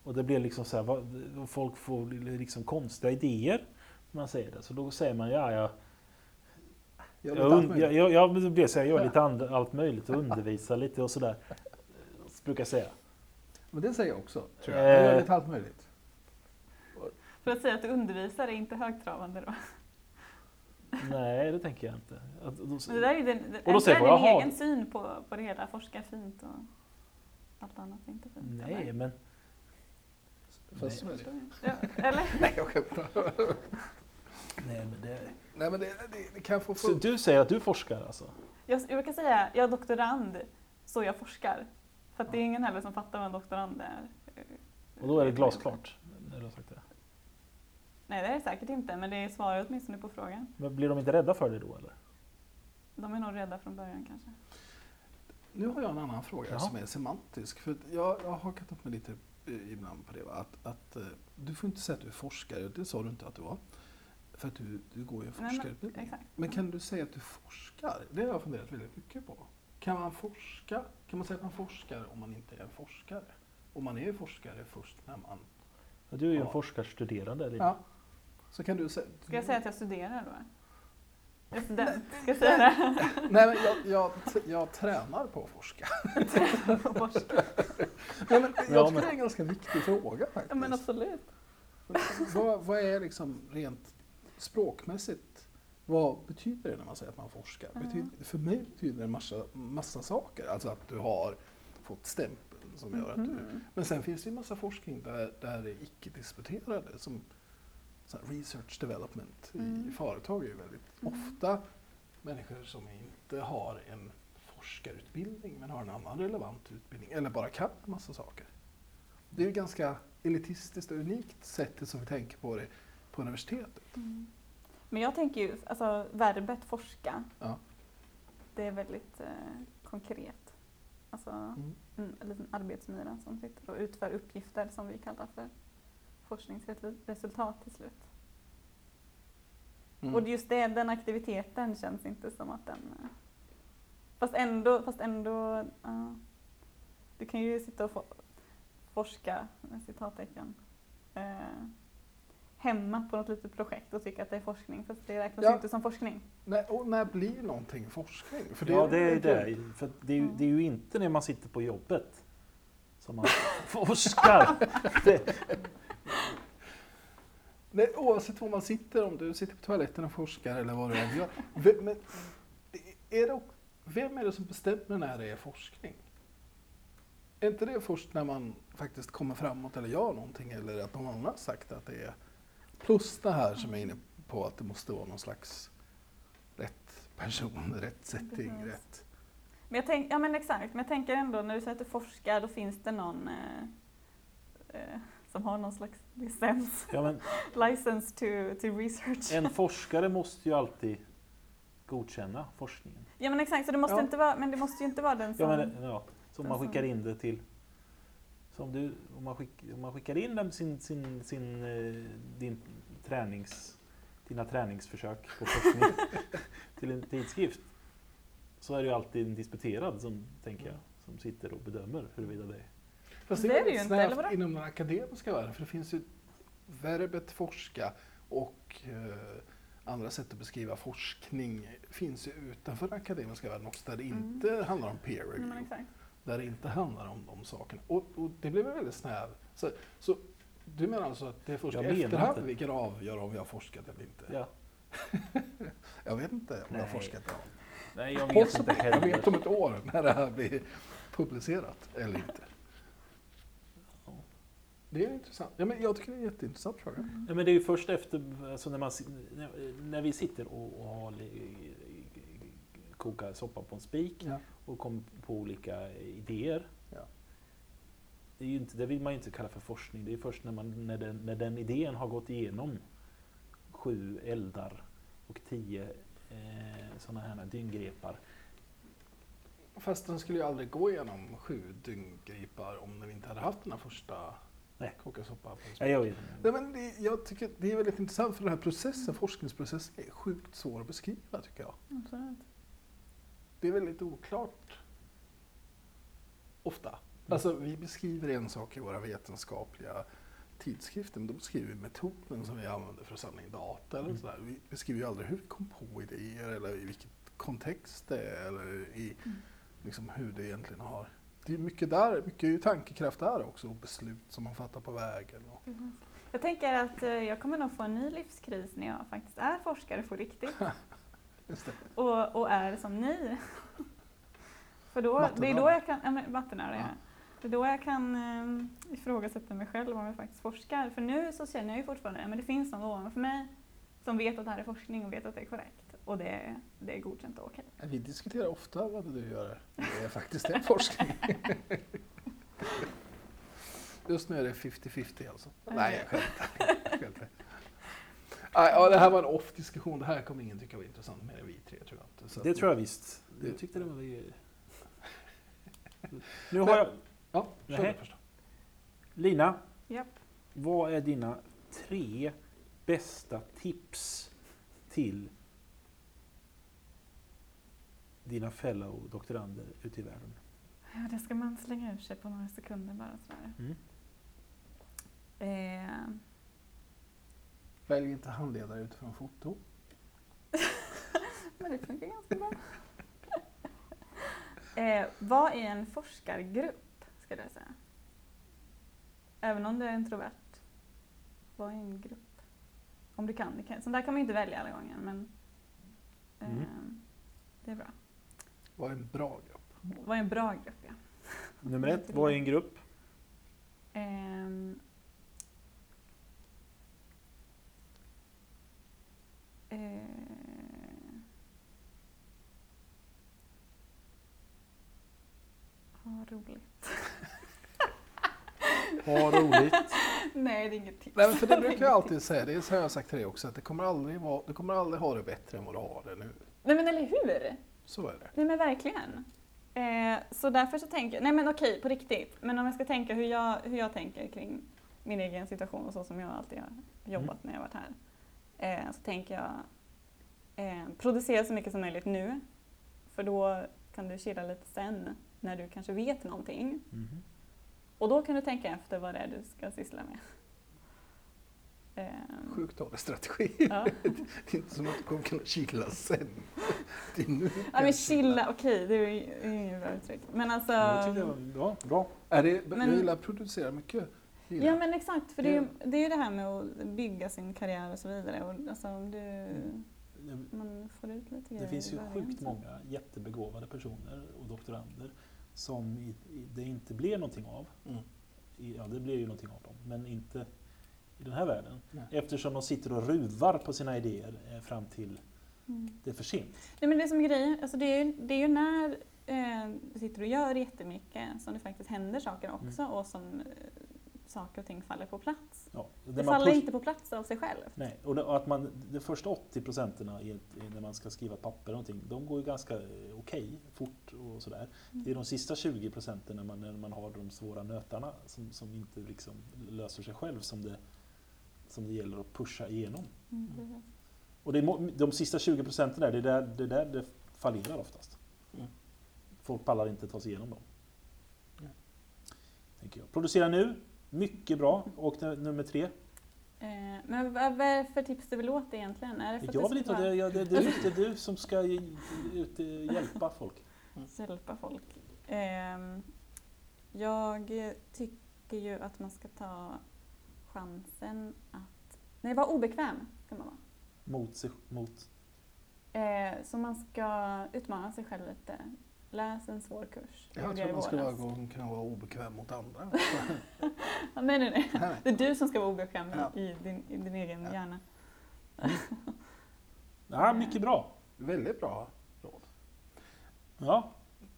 Och det blir liksom så här, vad, folk får liksom konstiga idéer när man säger det. Så då säger man, ja, ja, Jag, jag, jag, jag, jag, det så jag gör [laughs] lite and, allt möjligt och undervisar lite och sådär. Så brukar jag säga. Men det säger jag också, tror jag. Jag gör Eh. lite allt möjligt. För att säga att du undervisar är inte högtravande då. Nej, det tänker jag inte. Att, då, Men det där är ju din, det- Och då säger är jag, din egen syn på, på det hela. Forska fint och allt annat är inte fint. nej, eller? men... Fast. Förstår jag. Ja, eller? [laughs] Nej, jag skämtar. Nej, men det... Nej, men det, det, det kan jag få... Så du säger att du forskar alltså? Jag, jag brukar säga, jag är doktorand, så jag forskar. För att det är ingen heller som fattar vad en doktorand är. Och då är det glasklart? När du har sagt det. Nej, det är det säkert inte, men det är svaret åtminstone på frågan. Men blir de inte rädda för det då eller? De är nog rädda från början kanske. Nu har jag en annan fråga Jaha. som är semantisk. För jag, jag har hakat upp mig lite eh, ibland på det. Va? Att, att, eh, du får inte säga att du är forskare, det sa du inte att du var. För att du, du går ju en men- forskarutbildning. Exakt. Men kan du säga att du forskar? Det har jag funderat väldigt mycket på. Kan man forska? Kan man säga att man forskar om man inte är en forskare? Och man är ju forskare först när man... Ja, Du är ju en Ja. forskarstuderande. Eller? Ja. Så kan du säga... Ska jag säga att jag studerar då? Jag [laughs] ska jag säga det? [laughs] Nej, men jag, jag, jag tränar på att forska. [laughs] På forska. Nej, men jag Ja, tycker men- det är en ganska viktig fråga faktiskt. Ja men absolut. vad, vad är liksom rent språkmässigt, vad betyder det när man säger att man forskar? Ja. Betyder, för mig betyder det en massa, massa saker. Alltså att du har fått stämpeln som gör att du... Mhm. Men sen finns det ju en massa forskning där, där det är icke-disputerade som research development i Mm. företag är ju väldigt Mm. ofta människor som inte har en forskarutbildning men har en annan relevant utbildning eller bara kan en massa saker. Det är ju ganska elitistiskt och unikt sättet som vi tänker på det på universitetet. Mm. Men jag tänker ju, alltså verbet forska, Ja. det är väldigt eh, konkret. Alltså Mm. en, en liten arbetsmyra som sitter och utför uppgifter som vi kallar för forskningsresultat till slut. Mm. Och just det, den aktiviteten känns inte som att den... eh, Fast ändå, fast ändå ja. du kan ju sitta och for, forska, med citattecken, eh, hemma på något litet projekt och tycka att det är forskning, fast det räknas Ja. inte som forskning. när, och när blir någonting forskning? För ja, det är ju- det. För det är, ju, Mm. det är ju inte när man sitter på jobbet som man [laughs] forskar. Det, Nej, oavsett var man sitter, om du sitter på toaletten och forskar eller vad du än gör. Vem, men, är det, vem är det som bestämmer när det är forskning? Är inte det först när man faktiskt kommer framåt eller gör någonting eller att någon annan har sagt att det är plus det här som jag är inne på att det måste vara någon slags rätt person, [laughs] rätt setting, Precis. rätt... Men jag tänk, ja men exakt, men jag tänker ändå när du säger att du forskar, då finns det någon eh, eh, som har någon slags licens, ja, men [laughs] license to, to research. en forskare måste ju alltid godkänna forskningen. Ja men exakt, så det måste Ja. inte vara, men det måste ju inte vara den som... Ja, men, ja, så om man som- skickar in det till... Som du, om, man skick, om man skickar in den, sin, sin, sin, eh, din tränings, dina träningsförsök på forskning [laughs] till en tidskrift så är det ju alltid en disputerad som, tänker jag, som sitter och bedömer huruvida det är. Fast Det det är det ju inte, eller vadå? inom den akademiska världen, för det finns ju verbet forska och eh, andra sätt att beskriva forskning finns ju utanför den akademiska världen också, där det Mm. inte handlar om peer review, men exakt. Där det inte handlar om de sakerna. Och, och det blir väl väldigt snäv. Så, så du menar alltså att det är först Jag i efterhand inte. vi kan avgöra om vi har forskat eller inte? Ja. [laughs] Jag vet inte om jag har Nej. forskat eller Nej, jag vet inte Jag heller. vet om ett år när det här blir publicerat eller inte. Ja. Det är intressant. Ja, men jag tycker det är en jätteintressant fråga. Ja, men det är ju först efter, alltså när, man, när vi sitter och, och har, kokar soppa på en spik Ja. och kommer på olika idéer. Ja. Det, är ju inte, det vill man ju inte kalla för forskning. Det är först när, man, när, den, när den idén har gått igenom sju eldar och tio eh, sådana här dyngrepar. Fast den skulle ju aldrig gå igenom sju dynggripar om vi inte hade haft den här första Nej. koka soppa på en spik. Nej, jag vet Nej, men det, jag tycker det är väldigt intressant för den här processen, forskningsprocessen är sjukt svår att beskriva tycker jag. Absolut. Det är väldigt oklart ofta. Alltså vi beskriver en sak i våra vetenskapliga tidskrifter, men då beskriver vi metoden som vi använder för att samla in data. Eller Mm. sådär. Vi beskriver ju aldrig hur vi kom på idéer eller i vilken kontext det är eller i liksom, hur det egentligen har... Det är mycket där, mycket tankekraft där också och beslut som man fattar på vägen. Och, Jag tänker att eh, jag kommer nog få en ny livskris när jag faktiskt är forskare på riktigt. [laughs] Och, och är som ni. [laughs] För då, det är då jag kan, ja, men vattenöra, ja. Det är då jag kan eh, ifrågasätta mig själv om jag faktiskt forskar. För nu så känner jag ju fortfarande att det finns någon ovanför mig som vet att det här är forskning och vet att det är korrekt. Och det, är- det är godkänt och okej. Vi diskuterar ofta vad du gör. Det är faktiskt en forskning. [laughs] Just nu är det 50-50 alltså. Nej, jag skämtar. Ja, det här var en off-diskussion. Det här kommer ingen tycka var intressant mer än vi tre tror jag inte. Så Det att- tror jag visst. Det- Jag tyckte det var... [laughs] Nu har jag... Ja, kör du först. Lina, Japp. vad är dina tre bästa tips till dina fellow doktorander ute i världen? Ja, det ska man slänga ur sig på några sekunder bara sådär. Mm. Eh, Välj inte handledare utifrån foto. [laughs] men det funkar ganska bra. [laughs] eh, vad är en forskargrupp, skulle jag säga? Även om du är introvert. Vad är en grupp? Om du kan. Sånt där kan man ju inte välja alla gånger, men eh, Mm. det är bra. Vad är en bra grupp? Vad är en bra grupp, ja. Nummer ett, [laughs] vad är en grupp? Ehm. Eh. Ha roligt. [laughs] Ha roligt. Nej, det är inget tips. Nej, men för det brukar jag alltid säga, det har jag sagt till dig också, att det kommer aldrig, vara, du kommer aldrig ha det bättre än vad du har det nu. Nej men eller hur? Så är det. Nej men verkligen. Eh, så därför så tänker jag, nej men okej på riktigt, men om jag ska tänka hur jag, hur jag tänker kring min egen situation och så som jag alltid har jobbat när jag varit här. Eh, så tänker jag eh, producera så mycket som möjligt nu. För då kan du chilla lite sen när du kanske vet någonting. Mhm. Och då kan du tänka efter vad det är du ska syssla med. Ehm, Sjukt dålig strategi. ja. [laughs] Det är inte som att du kommer kunna chilla sen. [laughs] Det är nu ja men chilla, okej det är ju det är ju inget bra uttryck. Men alltså... Jag tyckte det var bra. bra. Är det, Men- Jag gillar att producera mycket. Gillar. Ja men exakt, för det är, ju, det är ju det här med att bygga sin karriär och så vidare. Och alltså om du, Det, man får ut lite grejer det finns ju början, sjukt så. många jättebegåvade personer och doktorander som i, i, det inte blev någonting av. Mm. I, ja, det blir ju någonting av dem, men inte i den här världen. Nej. Eftersom de sitter och ruvar på sina idéer eh, fram till Mm. det är för sent. Nej men det som är grejen, alltså det är ju, det är ju när eh, du sitter och gör jättemycket som det faktiskt händer saker Mm. också och som eh, saker och ting faller på plats. Ja, Det man faller inte på plats av sig själv. Nej, och, det, och att man, de första 80 procenten när man ska skriva papper någonting, de går ju ganska eh, okej, fort och sådär. Mm. Det är de sista 20 procenten när man, när man har de svåra nötarna som, som inte liksom löser sig själv som det, som det gäller att pusha igenom. Mm, precis. Och det de sista 20 procenten där, det är där det, är där det fallerar oftast. Mm. Folk pallar inte ta sig igenom dem. Nej. Tänker jag. Producera nu, mycket bra. Och nummer tre, Eh, men vad är det för tips du vill åt egentligen? Är det för jag vill inte, det, jag- det, det, det är [laughs] du som ska ut, hjälpa folk. hjälpa folk. Ehm, jag tycker ju att man ska ta chansen att... Nej, vara obekväm ska man vara. Mot, sig, mot Eh, så man ska utmana sig själv lite. Läs en svår kurs. Jag i man vara, gå- kunna vara obekväm mot andra. [laughs] Ja, nej, nej, nej. Det är du som ska vara obekväm i- Ja. i, din, i din egen Ja. hjärna. Ja, mycket bra. Väldigt bra råd. Ja,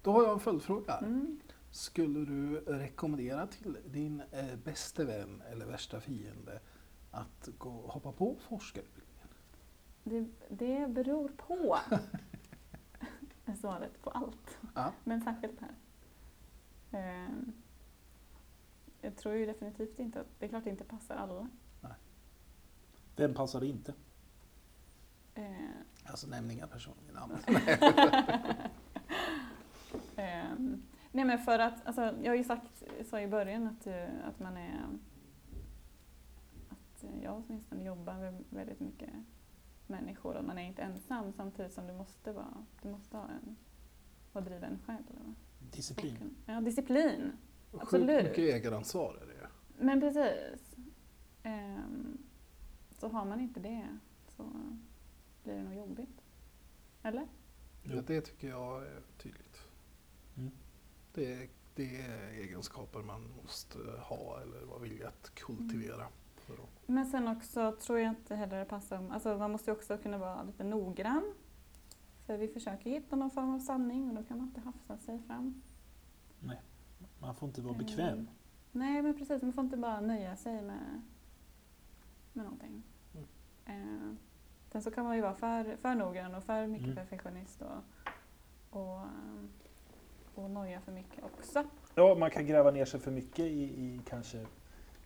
Då har jag en följdfråga. Mm. Skulle du rekommendera till din eh, bästa vän eller värsta fiende att gå, hoppa på forskarutbildningen? Det, det beror på. [laughs] är svaret på allt. Ja. Men särskilt här. Ehm, jag tror ju definitivt inte att, det är klart det inte passar alla. vem passar det inte? Ehm, Alltså nämn inga personliga namn. [laughs] ehm, nej men för att, alltså, jag har ju sagt, sa i början att, eh, att man är, att jag åtminstone jobbar med väldigt mycket människor och man är inte ensam samtidigt som du måste vara, du måste ha en, vara driven själv. va? Disciplin. Ja, disciplin. Sjukt Absolut. mycket ägaransvar är det. Men precis. Ehm, så har man inte det så blir det nog jobbigt. Eller? Ja, det tycker jag är tydligt. Mm. Det, är- det är egenskaper man måste ha eller vara villig att kultivera. Att, Men sen också tror jag inte heller det passar om, alltså man måste ju också kunna vara lite noggrann. För vi försöker hitta någon form av sanning och då kan man inte hafsa sig fram. Man får inte vara Mm. bekväm. Nej men precis, man får inte bara nöja sig med, med någonting. Mm. Eh, sen så kan man ju vara för, för noggrann och för mycket Mm. perfektionist och, och, eh, och noja för mycket också. Ja, man kan gräva ner sig för mycket i, i kanske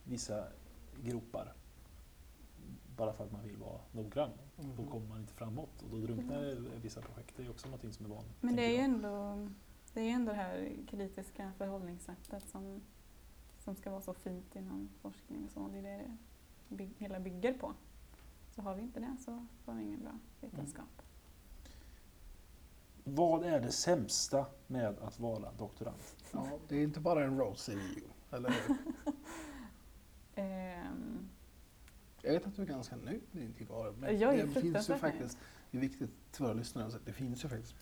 vissa gropar. Bara för att man vill vara noggrann. Då kommer man inte framåt och då drunknar vissa projekt. Det är också någonting som är vanligt. Men det är ju ändå det, är ju ändå det här kritiska förhållningssättet som, som ska vara så fint inom forskning och så. Det är det det bygg, hela bygger på. Så har vi inte det så får vi ingen bra vetenskap. Vad är det sämsta med att vara doktorand? Ja, det är inte bara en rosy view, eller hur? [laughs] Ehm, Jag vet att du är ganska nöjd med din tillvaro. Men Jag är det finns ju faktiskt, det är viktigt för våra lyssnare, så att det finns ju faktiskt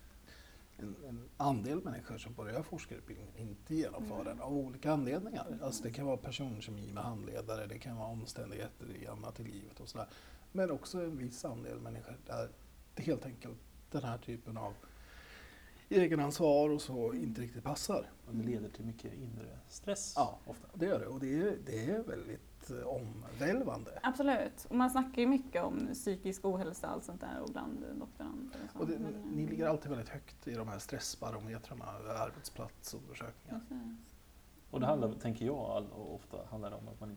en, en andel människor som börjar forskarutbildningen inte genomför Mm. den av olika anledningar. Alltså det kan vara personkemi med handledare, det kan vara omständigheter i annat i livet och sådär. Men också en viss andel människor där det helt enkelt den här typen av egenansvar och så inte riktigt passar. Och det leder till mycket inre stress Ja. ofta. Det gör det och det är, det är väldigt eh, omvälvande. absolut. Och man snackar ju mycket om psykisk ohälsa och allt sånt där och bland doktorander och. Och det, Men, ni eh, ligger alltid väldigt högt i de här stressbarometrarna, arbetsplatsundersökningar. precis. Och det handlar, tänker jag, ofta handlar det om att man,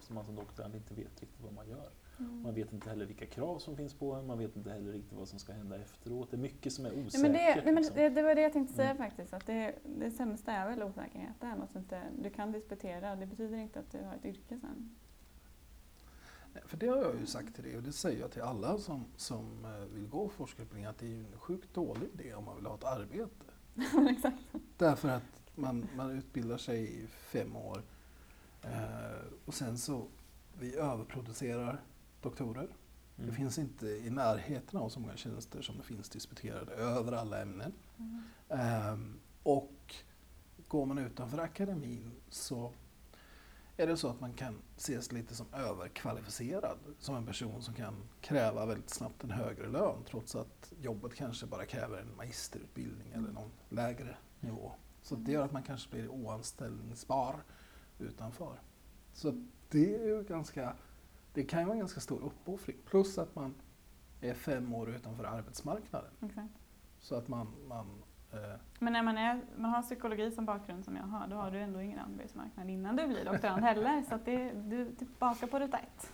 som man som doktorand inte vet riktigt vad man gör. Mm. Man vet inte heller vilka krav som finns på en, man vet inte heller riktigt vad som ska hända efteråt. Det är mycket som är osäkert. Nej, men det, nej, men liksom. det, det var det jag tänkte säga Mm. faktiskt. Att det, det sämsta är väl osäkerheten. Att du, inte, du kan disputera, det betyder inte att du har ett yrke sen. Nej, För det har jag ju sagt till dig och det säger jag till alla som, som eh, vill gå forskarutbildning att det är ju en sjukt dålig idé om man vill ha ett arbete. [laughs] Exakt. Därför att man, man utbildar sig i fem år eh, och sen så vi överproducerar doktorer. Det Mm. finns inte i närheten av så många tjänster som det finns disputerade över alla ämnen. Mm. Ehm, och går man utanför akademin så är det så att man kan ses lite som överkvalificerad. Som en person som kan kräva väldigt snabbt en högre lön trots att jobbet kanske bara kräver en magisterutbildning eller någon lägre nivå. Så det gör att man kanske blir oanställningsbar utanför. Så det är ju ganska, det kan ju vara en ganska stor uppoffring. Plus att man är fem år utanför arbetsmarknaden. Exakt. Så att man, man eh, Men när man, är, man har psykologi som bakgrund som jag har, då har du ändå ingen arbetsmarknad innan du blir doktorand heller. Så att det, du är tillbaka på ruta ett.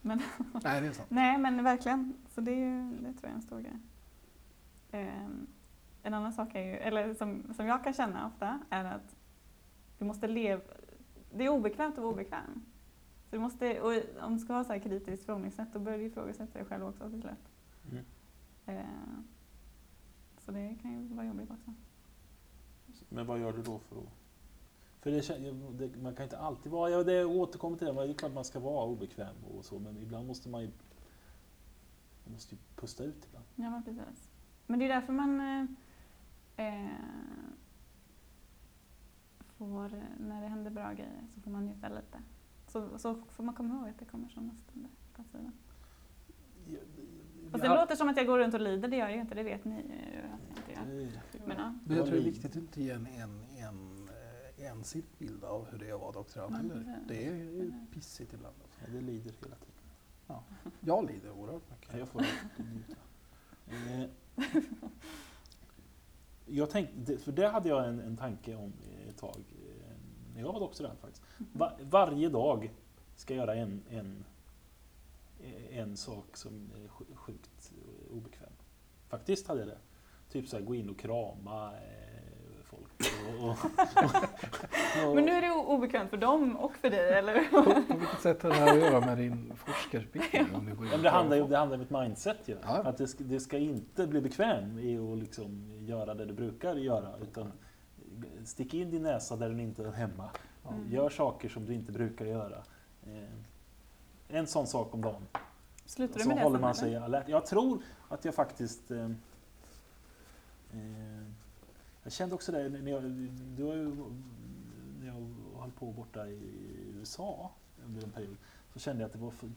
Men, [laughs] Nej, det är sant. nej, men verkligen. Så det, är ju, det tror jag är en stor grej. Ehm, en annan sak är ju, eller som, som jag kan känna ofta, är att du måste leva... Det är obekvämt att vara obekväm. Du måste, och om du ska ha så här kritiskt förhållningssätt, då börjar du ifrågasätta dig själv också till slut. Mm. Ehm, så det kan ju vara jobbigt också. Men vad gör du då för att... För det, det, man kan inte alltid vara... Ja, det återkommer till det. men Det är klart man ska vara obekväm och så, men ibland måste man ju... Man måste ju pusta ut ibland. Ja, men precis. Men det är därför man eh, eh, får, när det händer bra grejer, så får man njuta lite. Så, så får man komma ihåg att det kommer sådana stunder på tiden. Ja, Fast det ja, låter som att jag går runt och lider, det gör jag ju inte, det vet ni ju att jag inte gör. Men, ja. Men jag tror det är Ja, viktigt att inte ge en, en, en eh, ensidig bild av hur det är att vara doktorand heller. Det är ju pissigt ibland. Alltså. Ja, det lider hela tiden. Jag lider oerhört mycket. Ja, jag får njuta. Eh, Jag tänkte, för det hade jag en, en tanke om ett tag, när jag var doktorand faktiskt. Va, varje dag ska jag göra en, en, en sak som är sj- sjukt obekväm. Faktiskt hade jag det. Typ så här, gå in och krama eh, folk. Och, och, och, [laughs] Men nu är det obekvämt för dem och för dig, eller? På, på vilket sätt har det här att göra med din forskarutbildning? Om du går in Ja, men och det handlar ju det handlar om ett mindset ju. Ja. Att det ska, det ska inte bli bekväm i att liksom göra det du brukar göra. Utan stick in din näsa där den inte är hemma. Ja. Mm. Gör saker som du inte brukar göra. Eh, En sån sak om dagen. Slutar du med det håller man sig alert. Jag tror att jag faktiskt... Eh, eh, jag kände också det när jag, du har ju, när jag höll på borta i USA under en period. Så kände jag att det var för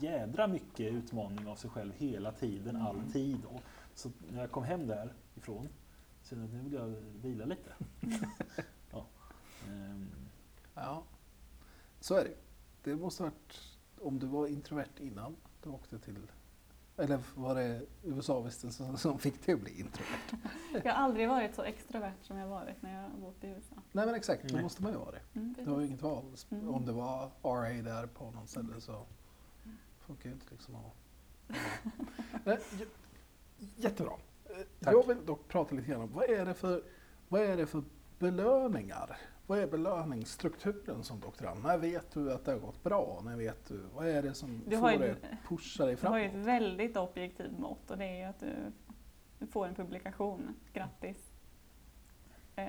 jädra mycket utmaning av sig själv hela tiden, Mm. tid. Och, så när jag kom hem därifrån så nu vill jag vila lite. [laughs] ja. Ehm, Ja, så är det. Det måste ha varit, om du var introvert innan du åkte till, eller var det USA-vistelsen som fick dig att bli introvert? [laughs] Jag har aldrig varit så extrovert som jag varit när jag har bott i USA. Nej men exakt, då Nej. måste man ju vara det. Mm, Det var ju inget val. Mm. Om det var RA där på någon ställe så funkar ju inte liksom att... Nej, [laughs] j- Jättebra. Tack. Jag vill dock prata lite grann om vad är det för, vad är det för belöningar? Vad är belöningsstrukturen som doktorand? När vet du att det har gått bra? När vet du, vad är det som Du får dig att pusha dig du har ju ett framåt? väldigt objektivt mått och det är ju att du, får en publikation. Grattis! Eh,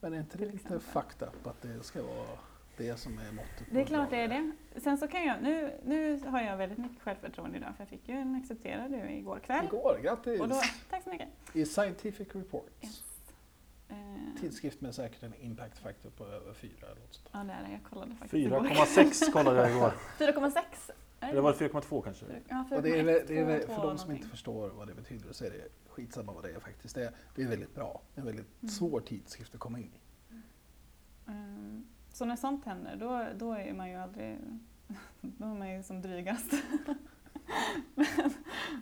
Men är inte det lite fucked up att det ska vara det som är måttet? det är klart det är det. Sen så kan jag, nu, nu har jag väldigt mycket självförtroende idag för jag fick ju en accepterad nu igår kväll. Igår, grattis! Och då, tack så mycket! I Scientific Reports. Yes. Eh, Tidskrift med säkert en impact factor på över fyra eller något sånt. ja, det är det. Jag kollade faktiskt igår. 4,6 kollade jag igår. [laughs] 4,6? Är Eller var det 4,2 kanske? Ja, Och det är, det är, 4,1, väl- 2, för de som någonting. inte förstår vad det betyder så är det skitsamma vad det är faktiskt. Det är, det är väldigt bra. En väldigt Mm. svår tidskrift att komma in i. Ehm, Så när sånt händer, då, då är man ju aldrig... [laughs] Då är man ju som drygast. [laughs]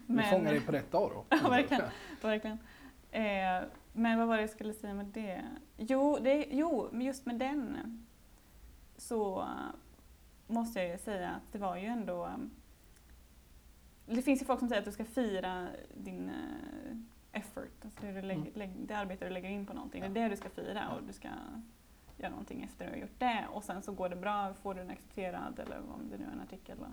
Vi fångar dig på rätt dag då. [laughs] Ja, verkligen. Verkligen. Eh, men vad var det jag skulle säga med det? Jo, det, jo men just med den så måste jag ju säga att det var ju ändå... Det finns ju folk som säger att du ska fira din eh, effort, alltså det, du lägger, Mm. det arbete du lägger in på någonting. Ja. Det är det du ska fira och du ska göra någonting efter att du har gjort det och sen så går det bra, får du den accepterad eller om det nu är en artikel. Va?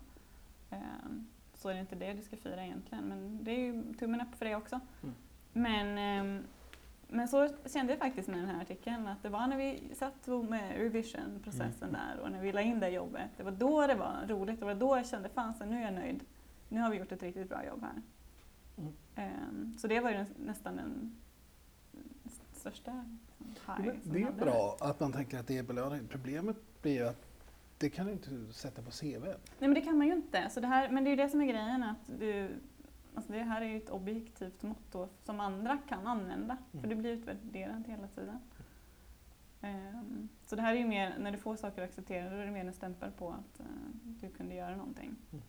Ehm, så är det inte det du ska fira egentligen men det är ju tummen upp för det också. Mm. Men, ehm, men så kände jag faktiskt med den här artikeln att det var när vi satt med revision-processen Mm. där och när vi la in det jobbet, det var då det var roligt, det var då jag kände fasen nu är jag nöjd. Nu har vi gjort ett riktigt bra jobb här. Mm. Ehm, så det var ju nästan den största det är bra att man tänker att det är belöning. Problemet blir ju att det kan du inte sätta på CV. Nej men det kan man ju inte. Så det här, men det är ju det som är grejen att du, alltså det här är ju ett objektivt motto som andra kan använda. För Mm. du blir utvärderad hela tiden. Ehm, så det här är ju mer, när du får saker accepterade, då är det mer en stämpel på att eh, du kunde göra någonting. Mm.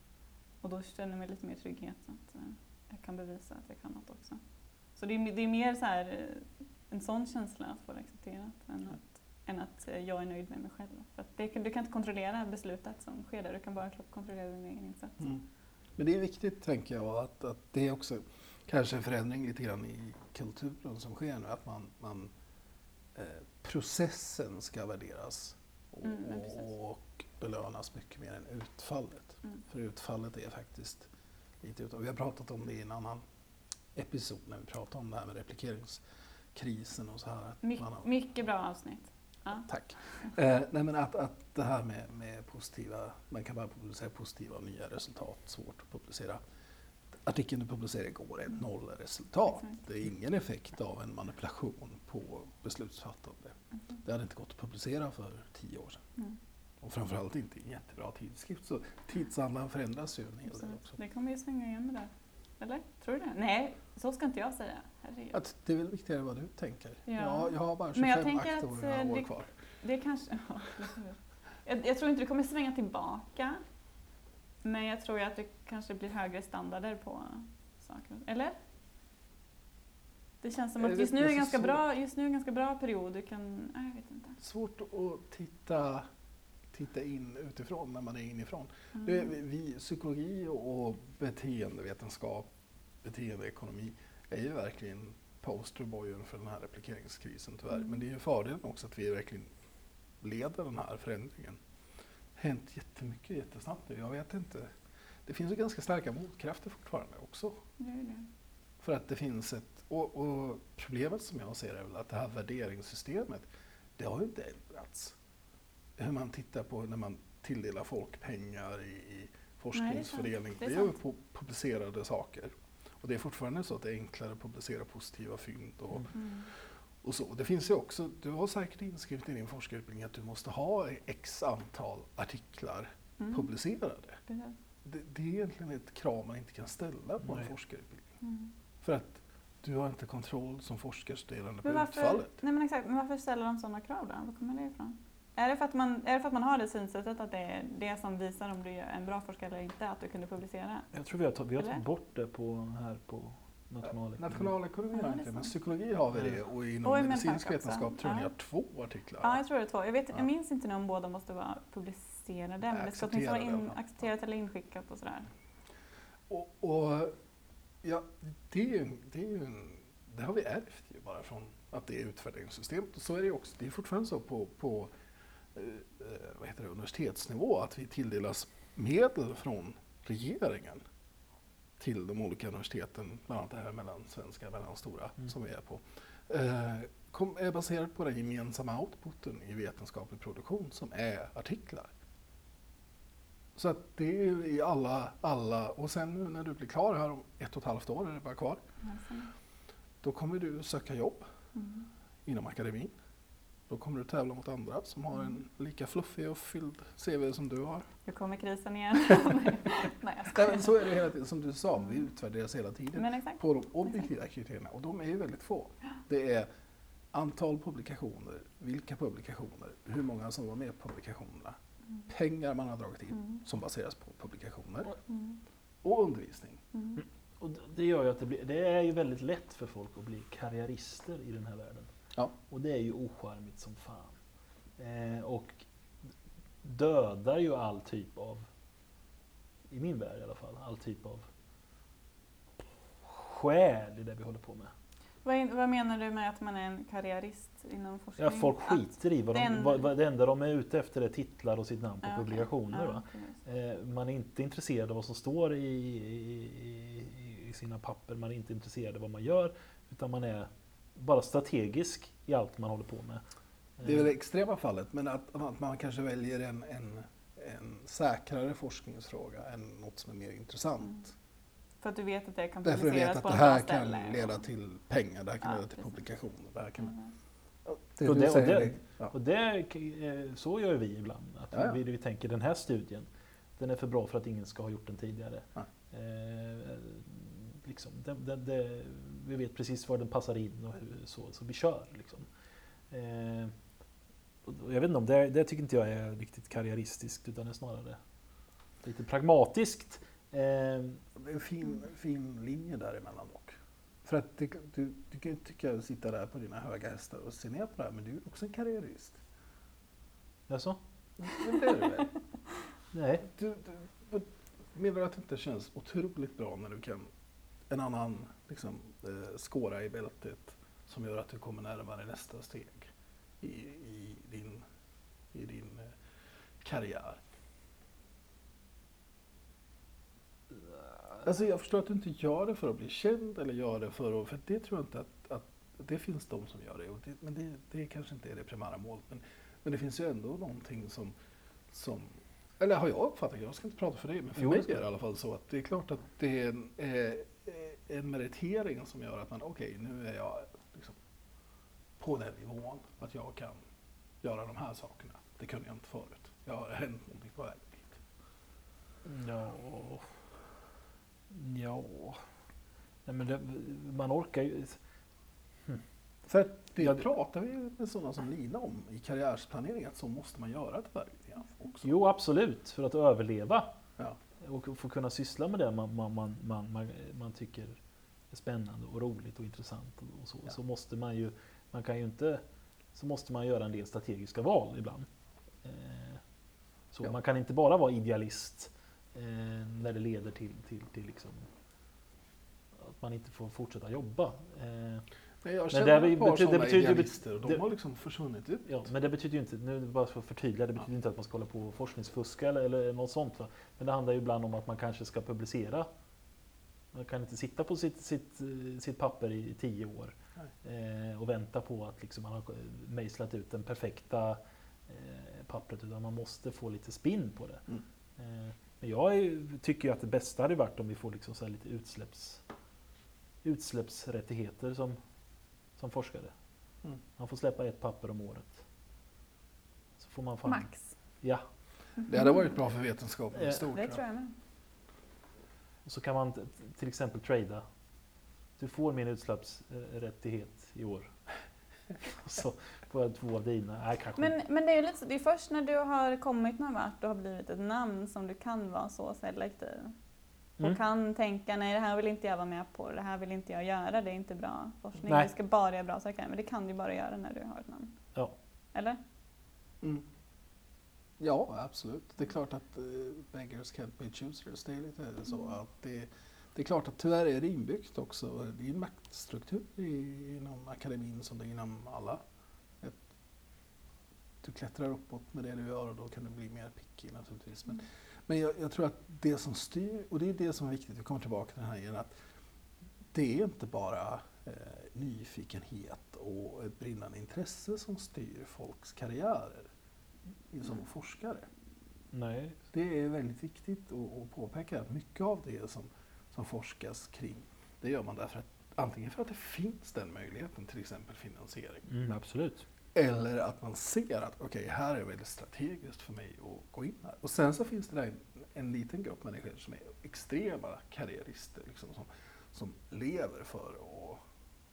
Och då känner jag mig lite mer trygghet att eh, jag kan bevisa att jag kan något också. Så det är, det är mer så här, eh, en sån känsla att få det accepterat än att, än att eh, jag är nöjd med mig själv. För det, du kan inte kontrollera beslutet som sker där, du kan bara kontrollera din egen insats. Mm. Men det är viktigt, tänker jag, att, att det är också kanske en förändring lite grann i kulturen som sker nu. Att man, man eh, processen ska värderas och, Mm, och belönas mycket mer än utfallet. Mm. För utfallet är faktiskt lite utav, vi har pratat om det i en annan episod när vi pratade om det här med replikeringskrisen och så här. My, har- mycket bra avsnitt. Ja. Tack. Eh, nej men att, att det här med, med positiva, man kan bara publicera positiva och nya resultat, svårt att publicera. Artikeln du publicerade igår är ett nollresultat. Det är ingen effekt av en manipulation på beslutsfattande. Mhm. Det hade inte gått att publicera för tio år sedan. Mm. Och framförallt inte i en jättebra tidskrift. Så tidsandan förändras ju en hel del också. Det kommer ju svänga igen det där. Eller? Tror du det? Nej, så ska inte jag säga. Herregud. Att det är väl viktigare vad du tänker. Ja. Jag, jag har bara Men jag 25 tänker att, aktiva eh, år kvar. Det kanske... [laughs] Ja, jag, jag tror inte det kommer svänga tillbaka. Men jag tror att det kanske blir högre standarder på saker. Eller? Det känns som att just nu är en ganska bra, just nu är en ganska bra period. Du kan... Nej, jag vet inte. Svårt att titta, titta in utifrån när man är inifrån. Mm. Det, vi, psykologi och beteendevetenskap, beteendeekonomi är ju verkligen posterboyen för den här replikeringskrisen tyvärr. Mm. Men det är ju fördelen också att vi verkligen leder den här förändringen. Hänt jättemycket jättesnabbt nu. Jag vet inte. Det finns ju ganska starka motkrafter fortfarande också. Det det. För att det finns ett... Och, och problemet som jag ser är väl att det här värderingssystemet, det har ju inte ändrats. Hur man tittar på när man tilldelar folk pengar i, i forskningsfördelning. Det är Det är ju publicerade saker. Och det är fortfarande så att det är enklare att publicera positiva fynd och, Mm. Och så. Det finns ju också, du har säkert inskrivet i din forskarutbildning att du måste ha x antal artiklar Mm. publicerade. Det, det är egentligen ett krav man inte kan ställa på en Nej. forskarutbildning. Mm. För att du har inte kontroll som forskarstuderande på varför, utfallet. nej men exakt, men varför ställer de sådana krav då? Var kommer det ifrån? Är det, för att man, är det för att man har det synsättet att det är det som visar om du är en bra forskare eller inte, att du kunde publicera? Jag tror vi har, vi har tagit bort det på, här på nationalekonomi. Nationalekonomi har inte, men psykologi har vi det och inom Och medicinsk vetenskap tror jag ni har två artiklar. Ja, jag tror det är två. Jag, vet, Ja. jag minns inte nu om båda måste vara publicerade, men det ska åtminstone vara in, accepterat eller inskickat och sådär. Och, och ja, det, är ju, det, är ju en, det har vi ärvt ju bara från att det är utvärderingssystemet. Och så är det ju också. Det är fortfarande så på, på vad heter det, universitetsnivå att vi tilldelas medel från regeringen till de olika universiteten, bland annat det här mellan svenska, mellan stora Mm. som vi är på. Eh, kom, är baserat på den gemensamma outputen i vetenskaplig produktion som är artiklar. Så att det är ju i alla, alla, och sen nu när du blir klar här om ett och ett halvt år, är det bara kvar, då kommer du söka jobb mm. inom akademin. Då kommer du tävla mot andra som har en lika fluffig och fylld CV som du har. Nu kommer krisen igen. [laughs] Nej, jag Nej, så är det hela tiden, som du sa, vi utvärderas hela tiden Men exakt. på de objektiva kriterierna och de är ju väldigt få. Det är antal publikationer, vilka publikationer, hur många som var med på publikationerna, Mm. pengar man har dragit in Mm. som baseras på publikationer Mm. och undervisning. Mm. Och d- det gör ju att det, blir, det är ju väldigt lätt för folk att bli karriärister i den här världen. Ja. Och det är ju ocharmigt som fan. Eh, och dödar ju all typ av, i min värld i alla fall, all typ av själ i det vi håller på med. Vad, vad menar du med att man är en karriärist inom forskning? Ja, folk Att- skiter i vad de, den- vad, vad, det enda de är ute efter är titlar och sitt namn på Ja, publikationer. Ja, Va? precis. Eh, Man är inte intresserad av vad som står i, i, i, i sina papper, man är inte intresserad av vad man gör, utan man är bara strategisk i allt man håller på med. Det är väl Eh, det extrema fallet, men att, att man kanske väljer en, en, en säkrare forskningsfråga än något som är mer intressant. För att du vet att det kan Därför jag vet publiceras att på det här kan leda till pengar, det här kan Ja, leda till precis. publikationer. Det här kan... Mm. Det Och det- och det- ja. Och det, eh, så gör vi ibland. Att Ja. Vi, vi tänker den här studien, den är för bra för att ingen ska ha gjort den tidigare. Eh, liksom, det, det, det, vi vet precis var den passar in och hur, så, så vi kör. Liksom. Eh, jag vet inte om det, det tycker inte jag är riktigt karriäristiskt utan det är snarare lite pragmatiskt. Eh, Det är en fin, fin linje däremellan dock. För att det, du, du kan ju tycka sitta där på dina höga hästar och se ner på det här, men du är också en karriärist. jaså? Det är du väl? [laughs] Nej. Du, du, menar du att det inte känns otroligt bra när du kan en annan liksom, skåra i bältet som gör att du kommer närmare nästa steg i, i din, i din eh, karriär? Alltså jag förstår att du inte gör det för att bli känd eller gör det för att, för det tror jag inte att, att det finns de som gör det, det men det, det kanske inte är det primära målet. Men, men det finns ju ändå någonting som, som eller har jag uppfattat, jag ska inte prata för dig, men för Jo, mig är det i alla fall så att det är klart att det är en, eh, en meritering som gör att man, okej nu är jag liksom på den nivån att jag kan göra de här sakerna. Det kunde jag inte förut. Jag har hänt någonting på vägen dit. Ja... Ja... Nej, men det, man orkar ju... För att det Ja, det- pratar vi med sådana som Lina om i karriärsplanering, att så måste man göra tyvärr också. Jo, absolut. För att överleva Ja. Och få kunna syssla med det man, man, man, man, man, tycker är spännande och roligt och intressant och, så, Ja. så måste man ju, man kan ju inte, så måste man göra en del strategiska val ibland. Eh, så Ja. man kan inte bara vara idealist eh, när det leder till, till, till liksom att man inte får fortsätta jobba. Men jag Men känner det ett par betyder- sådana betyder- idealister och de har liksom försvunnit ut. Ja, men det betyder ju inte, nu bara för att förtydliga, det betyder inte att man ska hålla på och forskningsfuska eller, eller något sånt. Va? Men det handlar ju ibland om att man kanske ska publicera. Man kan inte sitta på sitt, sitt, eh, sitt papper i tio år eh, och vänta på att liksom man har eh, mejslat ut den perfekta eh, pappret, utan man måste få lite spinn på det. Mm. Eh, men jag är, tycker ju att det bästa hade varit om vi får liksom så här lite utsläpps, utsläppsrättigheter som, som forskare. Mm. Man får släppa ett papper om året. Så får man fan... Max. Ja. Det hade varit bra för vetenskapen i stort. Det tror jag med. Och så kan man till exempel trada. Du får min utsläppsrättighet i år. Och [laughs] så får jag två av dina. Nej, kanske Men, men det är ju lite så, det är först när du har kommit någon vart och har blivit ett namn som du kan vara så selektiv. Och Mm. kan tänka, nej det här vill inte jag vara med på, det här vill inte jag göra, det är inte bra forskning. Nej. Vi ska bara göra bra saker. Men det kan du bara göra när du har ett namn. Ja. Eller? Mm. Ja, absolut. Det är klart att uh, beggars can't be choosers. Det är lite så Mm. att det, det är klart att tyvärr är det inbyggt också. Det är en maktstruktur i, inom akademin som det är inom alla. Ett, du klättrar uppåt med det du gör och då kan du bli mer picky naturligtvis. Men, men jag, jag tror att det som styr, och det är det som är viktigt, vi kommer tillbaka till det här igen, att det är inte bara eh, nyfikenhet och ett brinnande intresse som styr folks karriärer som Mm. forskare. Nej. Det är väldigt viktigt att påpeka att mycket av det som, som forskas kring, det gör man därför att antingen för att det finns den möjligheten, till exempel finansiering, Mm, absolut. Eller att man ser att okej, här är det väldigt strategiskt för mig att gå in här. Och sen så finns det där en, en liten grupp människor som är extrema karriärister, liksom, som, som lever för att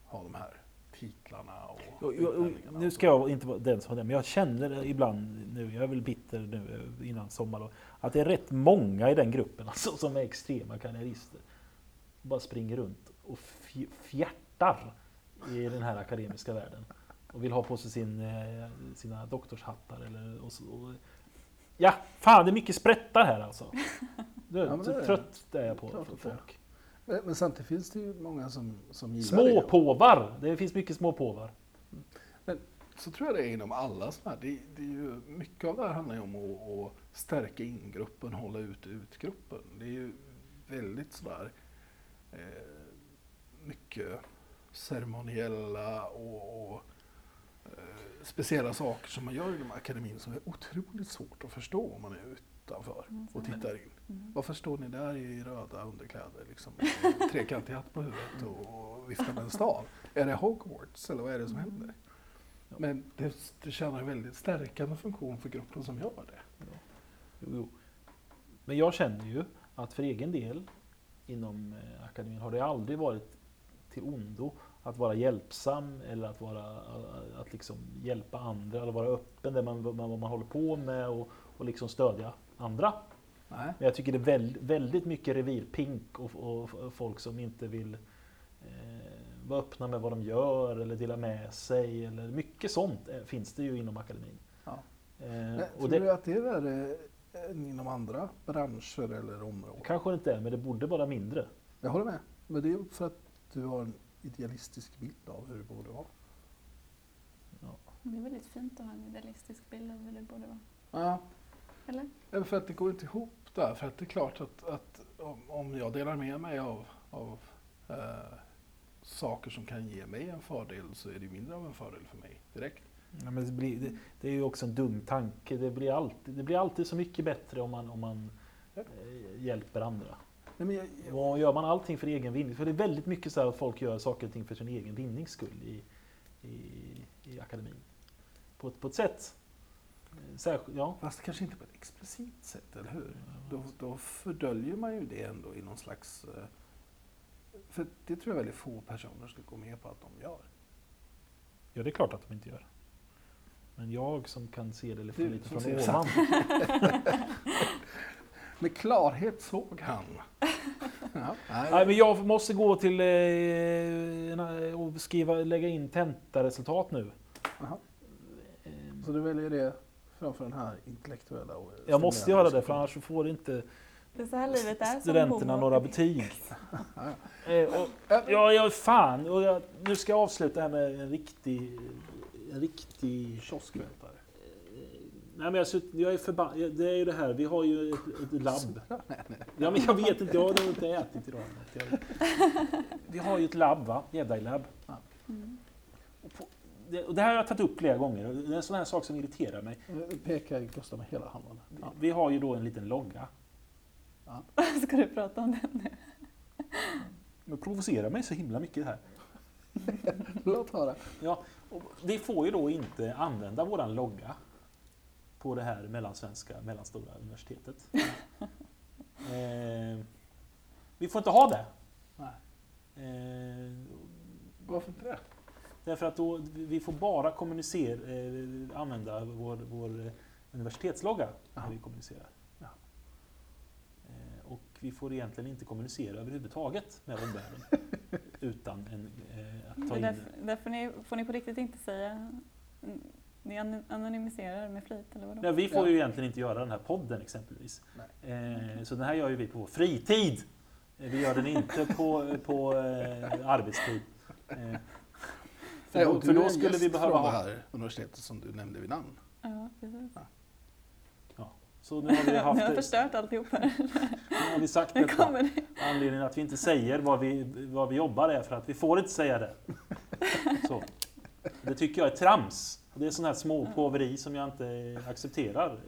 ha de här titlarna och jo, utnämningarna nu ska jag inte vara den som har det, men jag känner ibland nu, jag är väl bitter nu eh, innan sommar då, att det är rätt många i den gruppen [laughs] alltså, som är extrema karriärister. Bara springer runt och fj- fjärtar i den här akademiska världen. Och vill ha på sig sin, eh, sina doktorshattar eller och så, och, Ja, fan det är mycket sprättar här alltså. [laughs] Du, Ja, men det är trött är jag på Klart för folk. Men, men samtidigt finns det ju många som, som gillar det. Småpåvar! Det finns mycket småpåvar. Så tror jag det är inom alla sådana här. Det, det är ju, mycket av det här handlar ju om att, att stärka in-gruppen, hålla ut ut-gruppen. Det är ju väldigt sådär eh, mycket ceremoniella och, och speciella saker som man gör inom akademin som är otroligt svårt att förstå om man är utanför Mm, och tittar in. Mm. Varför står ni där i röda underkläder, liksom, [laughs] trekantig hatt på huvudet och, och viftar med en stav? Är det Hogwarts eller vad är det som händer? Ja. Men det, det tjänar en väldigt stärkande funktion för gruppen som gör det. Jo, jo. Men jag känner ju att för egen del inom eh, akademin har det aldrig varit till ondo att vara hjälpsam eller att, vara, att liksom hjälpa andra eller vara öppen där man, vad man, vad man håller på med och, och liksom stödja andra. Nej. Men jag tycker det är väldigt, väldigt mycket revirpink och, och, folk som inte vill eh, vara öppna med vad de gör eller dela med sig. Eller mycket sånt eh, finns det ju inom akademin. Ja. Eh, Men, och tror det du att det är värre än inom andra branscher eller områden? kanske det inte är, men det borde vara mindre. Jag håller med. Men det är för att du har en idealistisk bild av hur det borde vara. Det är väldigt fint att ha en idealistisk bild av hur det borde vara. Ja. Eller? Ja, För att det går inte ihop där. För att det är klart att, att om, om jag delar med mig av, av eh, saker som kan ge mig en fördel så är det mindre av en fördel för mig direkt. Ja, men det, blir, det, det är ju också en dum tanke. Det blir alltid, det blir alltid så mycket bättre om man, om man Ja. eh, hjälper andra. Nej, jag, jag, gör man allting för egen vinning, för det är väldigt mycket så här att folk gör saker och ting för sin egen vinnings skull i, i, i akademin. På, ett- på ett sätt. Eh, Särskilt, ja. fast kanske inte på ett explicit sätt, eller hur? Då, då fördöljer man ju det ändå i någon slags... eh, För det tror jag väldigt få personer skulle gå med på att de gör. ja, det är klart att de inte gör. Men jag som kan se det lite, Du från ovan. [laughs] Med klarhet såg han. [laughs] Ja, Nej, men jag måste gå till eh, en- och skriva, lägga in tentaresultat nu. Jaha. Eh, Så du väljer det framför den här intellektuella och Jag måste göra det för annars får inte Det är så här livet är som studenterna några betyg. [laughs] Ja, Eh, och, ja, ja, fan. Och jag, nu ska jag avsluta här med en riktig... En riktig... Kioskvältare. Nej, men jag, sutt- jag är förbannad. Det är ju det här, vi har ju ett, ett labb. Ja, men jag vet inte, jag har inte ätit idag. Vi har ju ett labb, va? Jedi-labb. Mm. Och Det, och det här har jag tagit upp flera gånger. Det är en sån här sak som irriterar mig. Nu pekar Gustav med hela handen. Ja. Vi har ju då en liten logga. [laughs] Ska du prata om den nu? Det provocerar mig så himla mycket här. [laughs] Låt höra. Ja, vi får ju då inte använda våran logga på det här mellansvenska, mellanstora universitetet. [laughs] eh, vi får inte ha det. Nej. Eh, Varför inte det? därför att då, vi får bara kommunicera, eh, använda vår, vår eh, universitetslogga när vi kommunicerar. Ja. Eh, och vi får egentligen inte kommunicera överhuvudtaget med omvärlden [laughs] utan en, eh, att Det ta in därför, därför ni, får ni på riktigt inte säga... Ni an- anonymiserar med flit eller vadå? Nej, vi får Ja. ju egentligen inte göra den här podden exempelvis. Nej. Eh, så den här gör ju vi på vår fritid. Eh, Vi gör den inte på, på eh, arbetstid. Eh, för, Nej, då, för då skulle vi behöva från det ha... här universitetet som du nämnde vid namn. Ja, precis. Så nu har vi [laughs] Ni har haft förstört alltihop här. nu har vi sagt Nu det. Anledningen att vi inte säger vad vi, vad vi jobbar är för att vi får inte säga det. Så. Det tycker jag är trams. Det är sån här småpåveri som jag inte accepterar.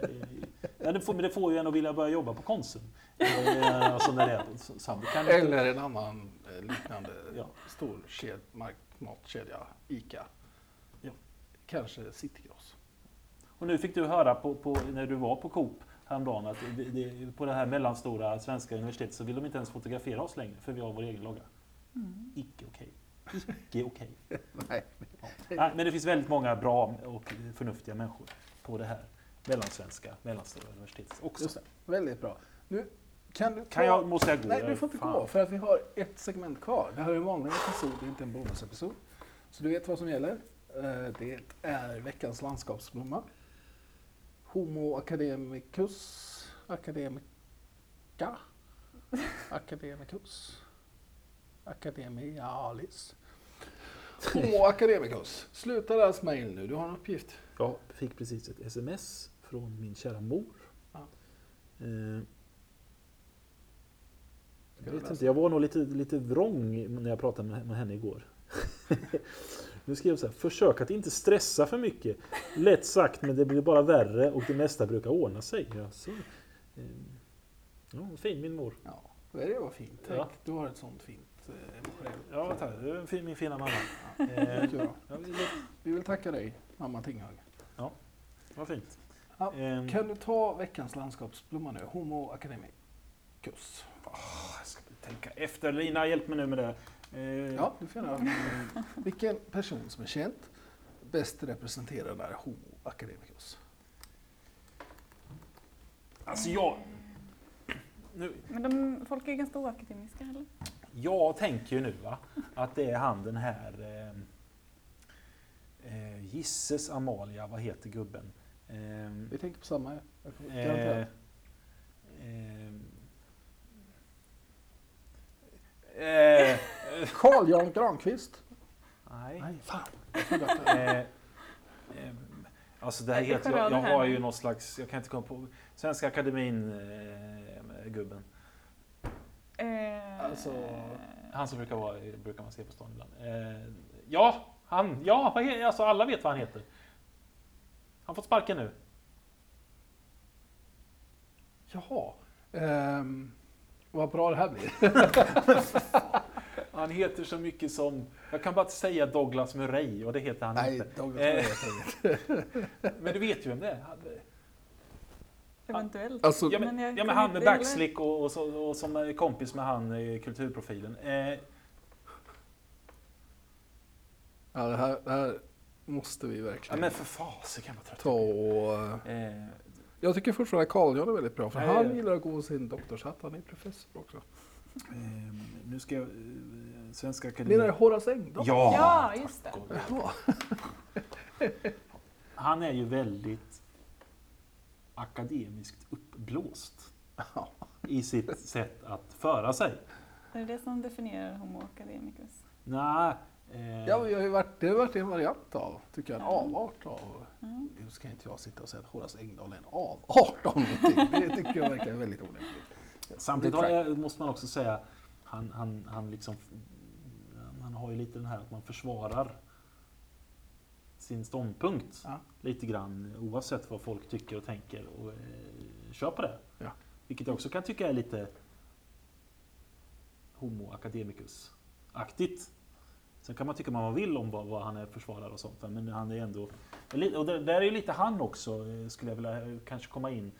Ja, det får, men det får ju en att vilja börja jobba på Konsum. Eh, Alltså när det är så, Eller en annan eh, liknande Ja. stor ked, mark, matkedja, ICA. Ja. Kanske Citygross. Och nu fick du höra på, på, när du var på Coop häromdagen att det, på det här mellanstora svenska universitetet så vill de inte ens fotografera oss längre för vi har vår egen logga. Mm. Icke okej. Icke okej. [laughs] Nej. Nej, Men det finns väldigt många bra och förnuftiga människor på det här mellansvenska, mellanstora universitetet också. Just det. Väldigt bra. Nu, kan du ta... Kan jag, måste jag gå? Nej, du får inte Fan. gå för att vi har ett segment kvar. Det här är en vanlig episod, det är inte en bonusepisod. Så du vet vad som gäller. Eh, Det är veckans landskapsblomma. Homo academicus. Academica. [laughs] Academicus. Academialis. Homo academicus. Sluta läs mejl nu, du har en uppgift. Jag fick precis ett sms från min kära mor. Ja. Eh, jag vet läsa? inte, jag var nog lite, lite vrång när jag pratade med, med henne igår. [laughs] nu skrev jag så här, försök att inte stressa för mycket. Lätt sagt, men det blir bara värre och det mesta brukar ordna sig. Jaså? Eh, ja, fin min mor. Ja, det var fint. Tänk, Ja. du har ett sånt fint. Ja, tack. Det är fin- min fina mamma. [laughs] Eh, ja, Vi vill tacka dig, mamma Tinghög. vad fint. Ja, Eh, Kan du ta veckans landskapsblomma nu? Homo academicus. jag ska tänka efter. Lina, hjälp mig nu med det. Eh, Ja, du får gärna. [laughs] Vilken person som är känd bäst representerar den här Homo academicus? Alltså jag... Nu, Men de, folk är ju ganska oakademiska eller? Jag tänker ju nu va, att det är han den här... Eh, eh, Gisses Amalia, vad heter gubben? Eh, Vi tänker på samma. Eh, eh, eh, Carl Jan Granqvist. nej. Nej, fan. Eh, eh, alltså det här heter, jag, jag har ju någon slags, jag kan inte komma på, Svenska Akademin eh. Eh, Alltså- Han som brukar, vara, brukar man se på stan ibland. Eh, ja, han, ja, alltså alla vet vad han heter. Han fått sparken nu. Jaha. Ehm, vad bra det här blir. Han heter så mycket som, jag kan bara säga Douglas Murray och det heter han Nej, inte. Douglas Eh. Murray inget. [laughs] Men du vet ju vem det är. Eventuellt. Alltså, Ja men, Men jag ja, men han med backslick och, och, så, och som är kompis med han eh, kulturprofilen. Eh, ja, det, här, det här måste vi ja, verkligen men för fasiken vad trött ta jag och... Eh, Jag tycker fortfarande Carl Jan är väldigt bra, för Nej, han ja. gillar att gå sin doktorshatt. Han är professor också. eh, nu ska jag... Eh, Svenska Menar du Akademin. Horace Engdahl? Ja! Ja, just det. Han är ju väldigt akademiskt uppblåst i sitt [laughs] sätt att föra sig. Är det det som definierar Homo academicus? Nej, eh, Ja, jag har ju varit, det har varit en variant av, tycker jag, en Ja. avart av... Mm. Nu ska inte jag sitta och säga att Horace Engdahl är en avart av någonting. Det tycker jag verkar väldigt olämpligt. Samtidigt Det jag- måste man också säga, han, han, han, liksom, han har ju lite den här att man försvarar sin ståndpunkt Ja. lite grann oavsett vad folk tycker och tänker och eh, kör på det. Ja. Vilket jag också kan tycka är lite Homo academicus-aktigt. Sen kan man tycka vad man vill om vad, vad han är försvarare och sånt, men han är ändå... Och där är ju lite han också, eh, skulle jag vilja eh, kanske komma in.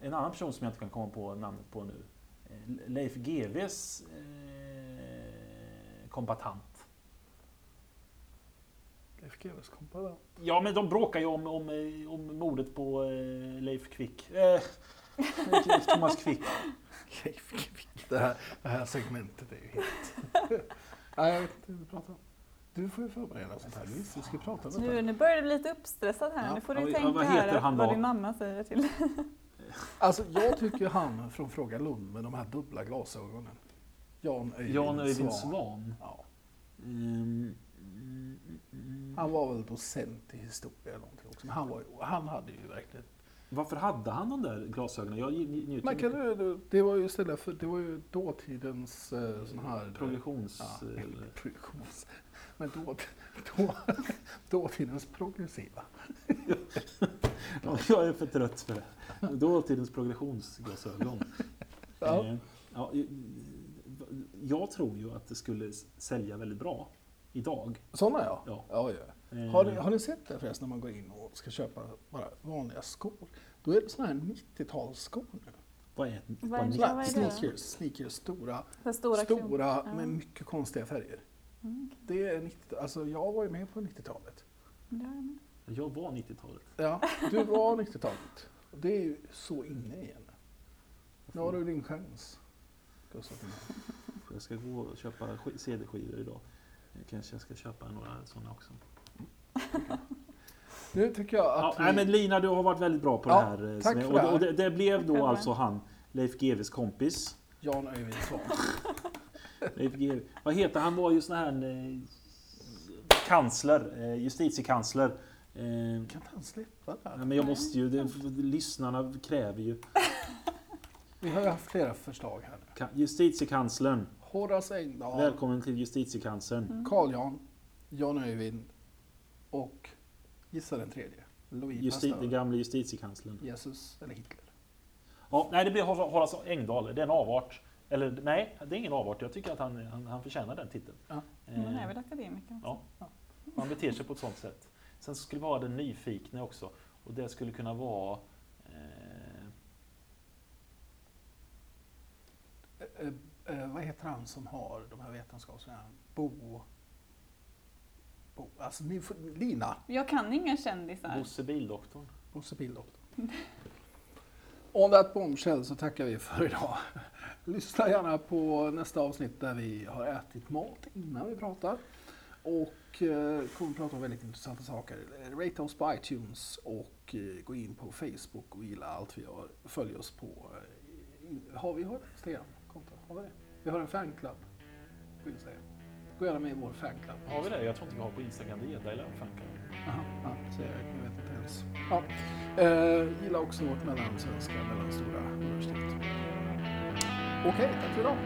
En annan person som jag inte kan komma på namnet på nu. Eh, Leif GWs eh, kombatant. Leif GWs kompanjon. Ja, men de bråkar ju om, om, om mordet på eh, Leif Kvick. Eh, Leif Thomas Kvick. Leif Kvick. Det här, det här segmentet är ju helt... [laughs] Nej, jag vet inte du pratar om. Du får ju förbereda sånt här. Vi ska prata om Nu, detta. nu börjar du bli lite uppstressad här. Ja. Nu får du ja, tänka vad heter här han vad då? din mamma säger till [laughs] Alltså, jag tycker han från Fråga Lund med de här dubbla glasögonen. Jan Öjvind Jan Öjvind Svan. Svan. Ja. Mm. Han var väl docent i historia eller någonting också. Men han, var ju, han hade ju verkligen... Varför hade han de där glasögonen? Jag nj- njuter Man kan, ju- det var ju istället för, det var ju dåtidens eh, sån här... Progressions... Ja, eller- [laughs] progressions. Men då, då, dåtidens progressiva. [laughs] Ja, jag är för trött för det. Dåtidens progressionsglasögon. Ja. Eh, ja, jag tror ju att det skulle sälja väldigt bra idag. Såna ja. Ja. ja, ja. Eh, Har, ni, har ni sett det förresten när man går in och ska köpa bara vanliga skor? Då är det såna här 90-talsskor nu. Vad är, Vad är vad är det? sneakers, sneakers, stora, för stora, stora, kronor? Ja. med mycket konstiga färger. Mm. Det är 90, alltså jag var ju med på 90-talet. Det har jag var 90-talet. Ja, du var 90-talet. Och Det är ju så inne igen. Nu har du din chans. Jag ska gå och köpa sk- CD-skivor idag. Jag kanske jag ska köpa några sådana också. [laughs] Nu tycker jag Ja, att nej, vi... men Lina, du har varit väldigt bra på Ja, det här. eh, tack för och, det det, här. och det, det blev då alltså han, Leif GWs kompis. Jan Öjvind Svan. [laughs] Leif GW. Vad heter han? var ju sån här eh, kansler, eh, justitiekansler. Eh, Kan han slippa där? ja, men jag måste ju, det, lyssnarna kräver ju. [laughs] Vi har ju haft flera förslag här nu. Ka- Justitiekanslern. Horace Engdahl, Välkommen till justitiekanslern. Carl Jan, Jan Öjvind och gissa den tredje. Louis Justi- den Pasteur. gamle justitiekanslern. Jesus eller Hitler. Ja, nej, det blir Hor- Horace Engdahl. Det är en avart. Eller nej, det är ingen avart. Jag tycker att han, han, han förtjänar den titeln. Ja. Men han är Eh, väl akademiker också? Ja. Han beter sig på ett sånt sätt. Sen skulle vara den nyfikne också. Och det skulle kunna vara... Eh, Eh, vad heter han som har de här vetenskapsmännen? Bo... Bo... Alltså, ni får, Lina. Jag kan inga kändisar. Bosse Bildoktorn. Bosse Bildoktorn. [laughs] On that bombshell så tackar vi för idag. [laughs] Lyssna gärna på nästa avsnitt där vi har ätit mat innan vi pratar. Och eh, kommer att prata om väldigt intressanta saker. Rate oss på iTunes och eh, gå in på Facebook och gilla allt vi gör. Följ oss på... Eh, har vi har ett Instagram-konto? Har vi det? Vi har en fanclub på Instagram. Gå gärna med i vår fanclub. Har vi det? Jag tror inte vi har på Instagram. Det är eller Fanka. Jaha, ja, så jag, jag vet inte ens. Ja. Eh, gilla också vårt mellansvenska, mellanstora universitet. Okej, tack för idag.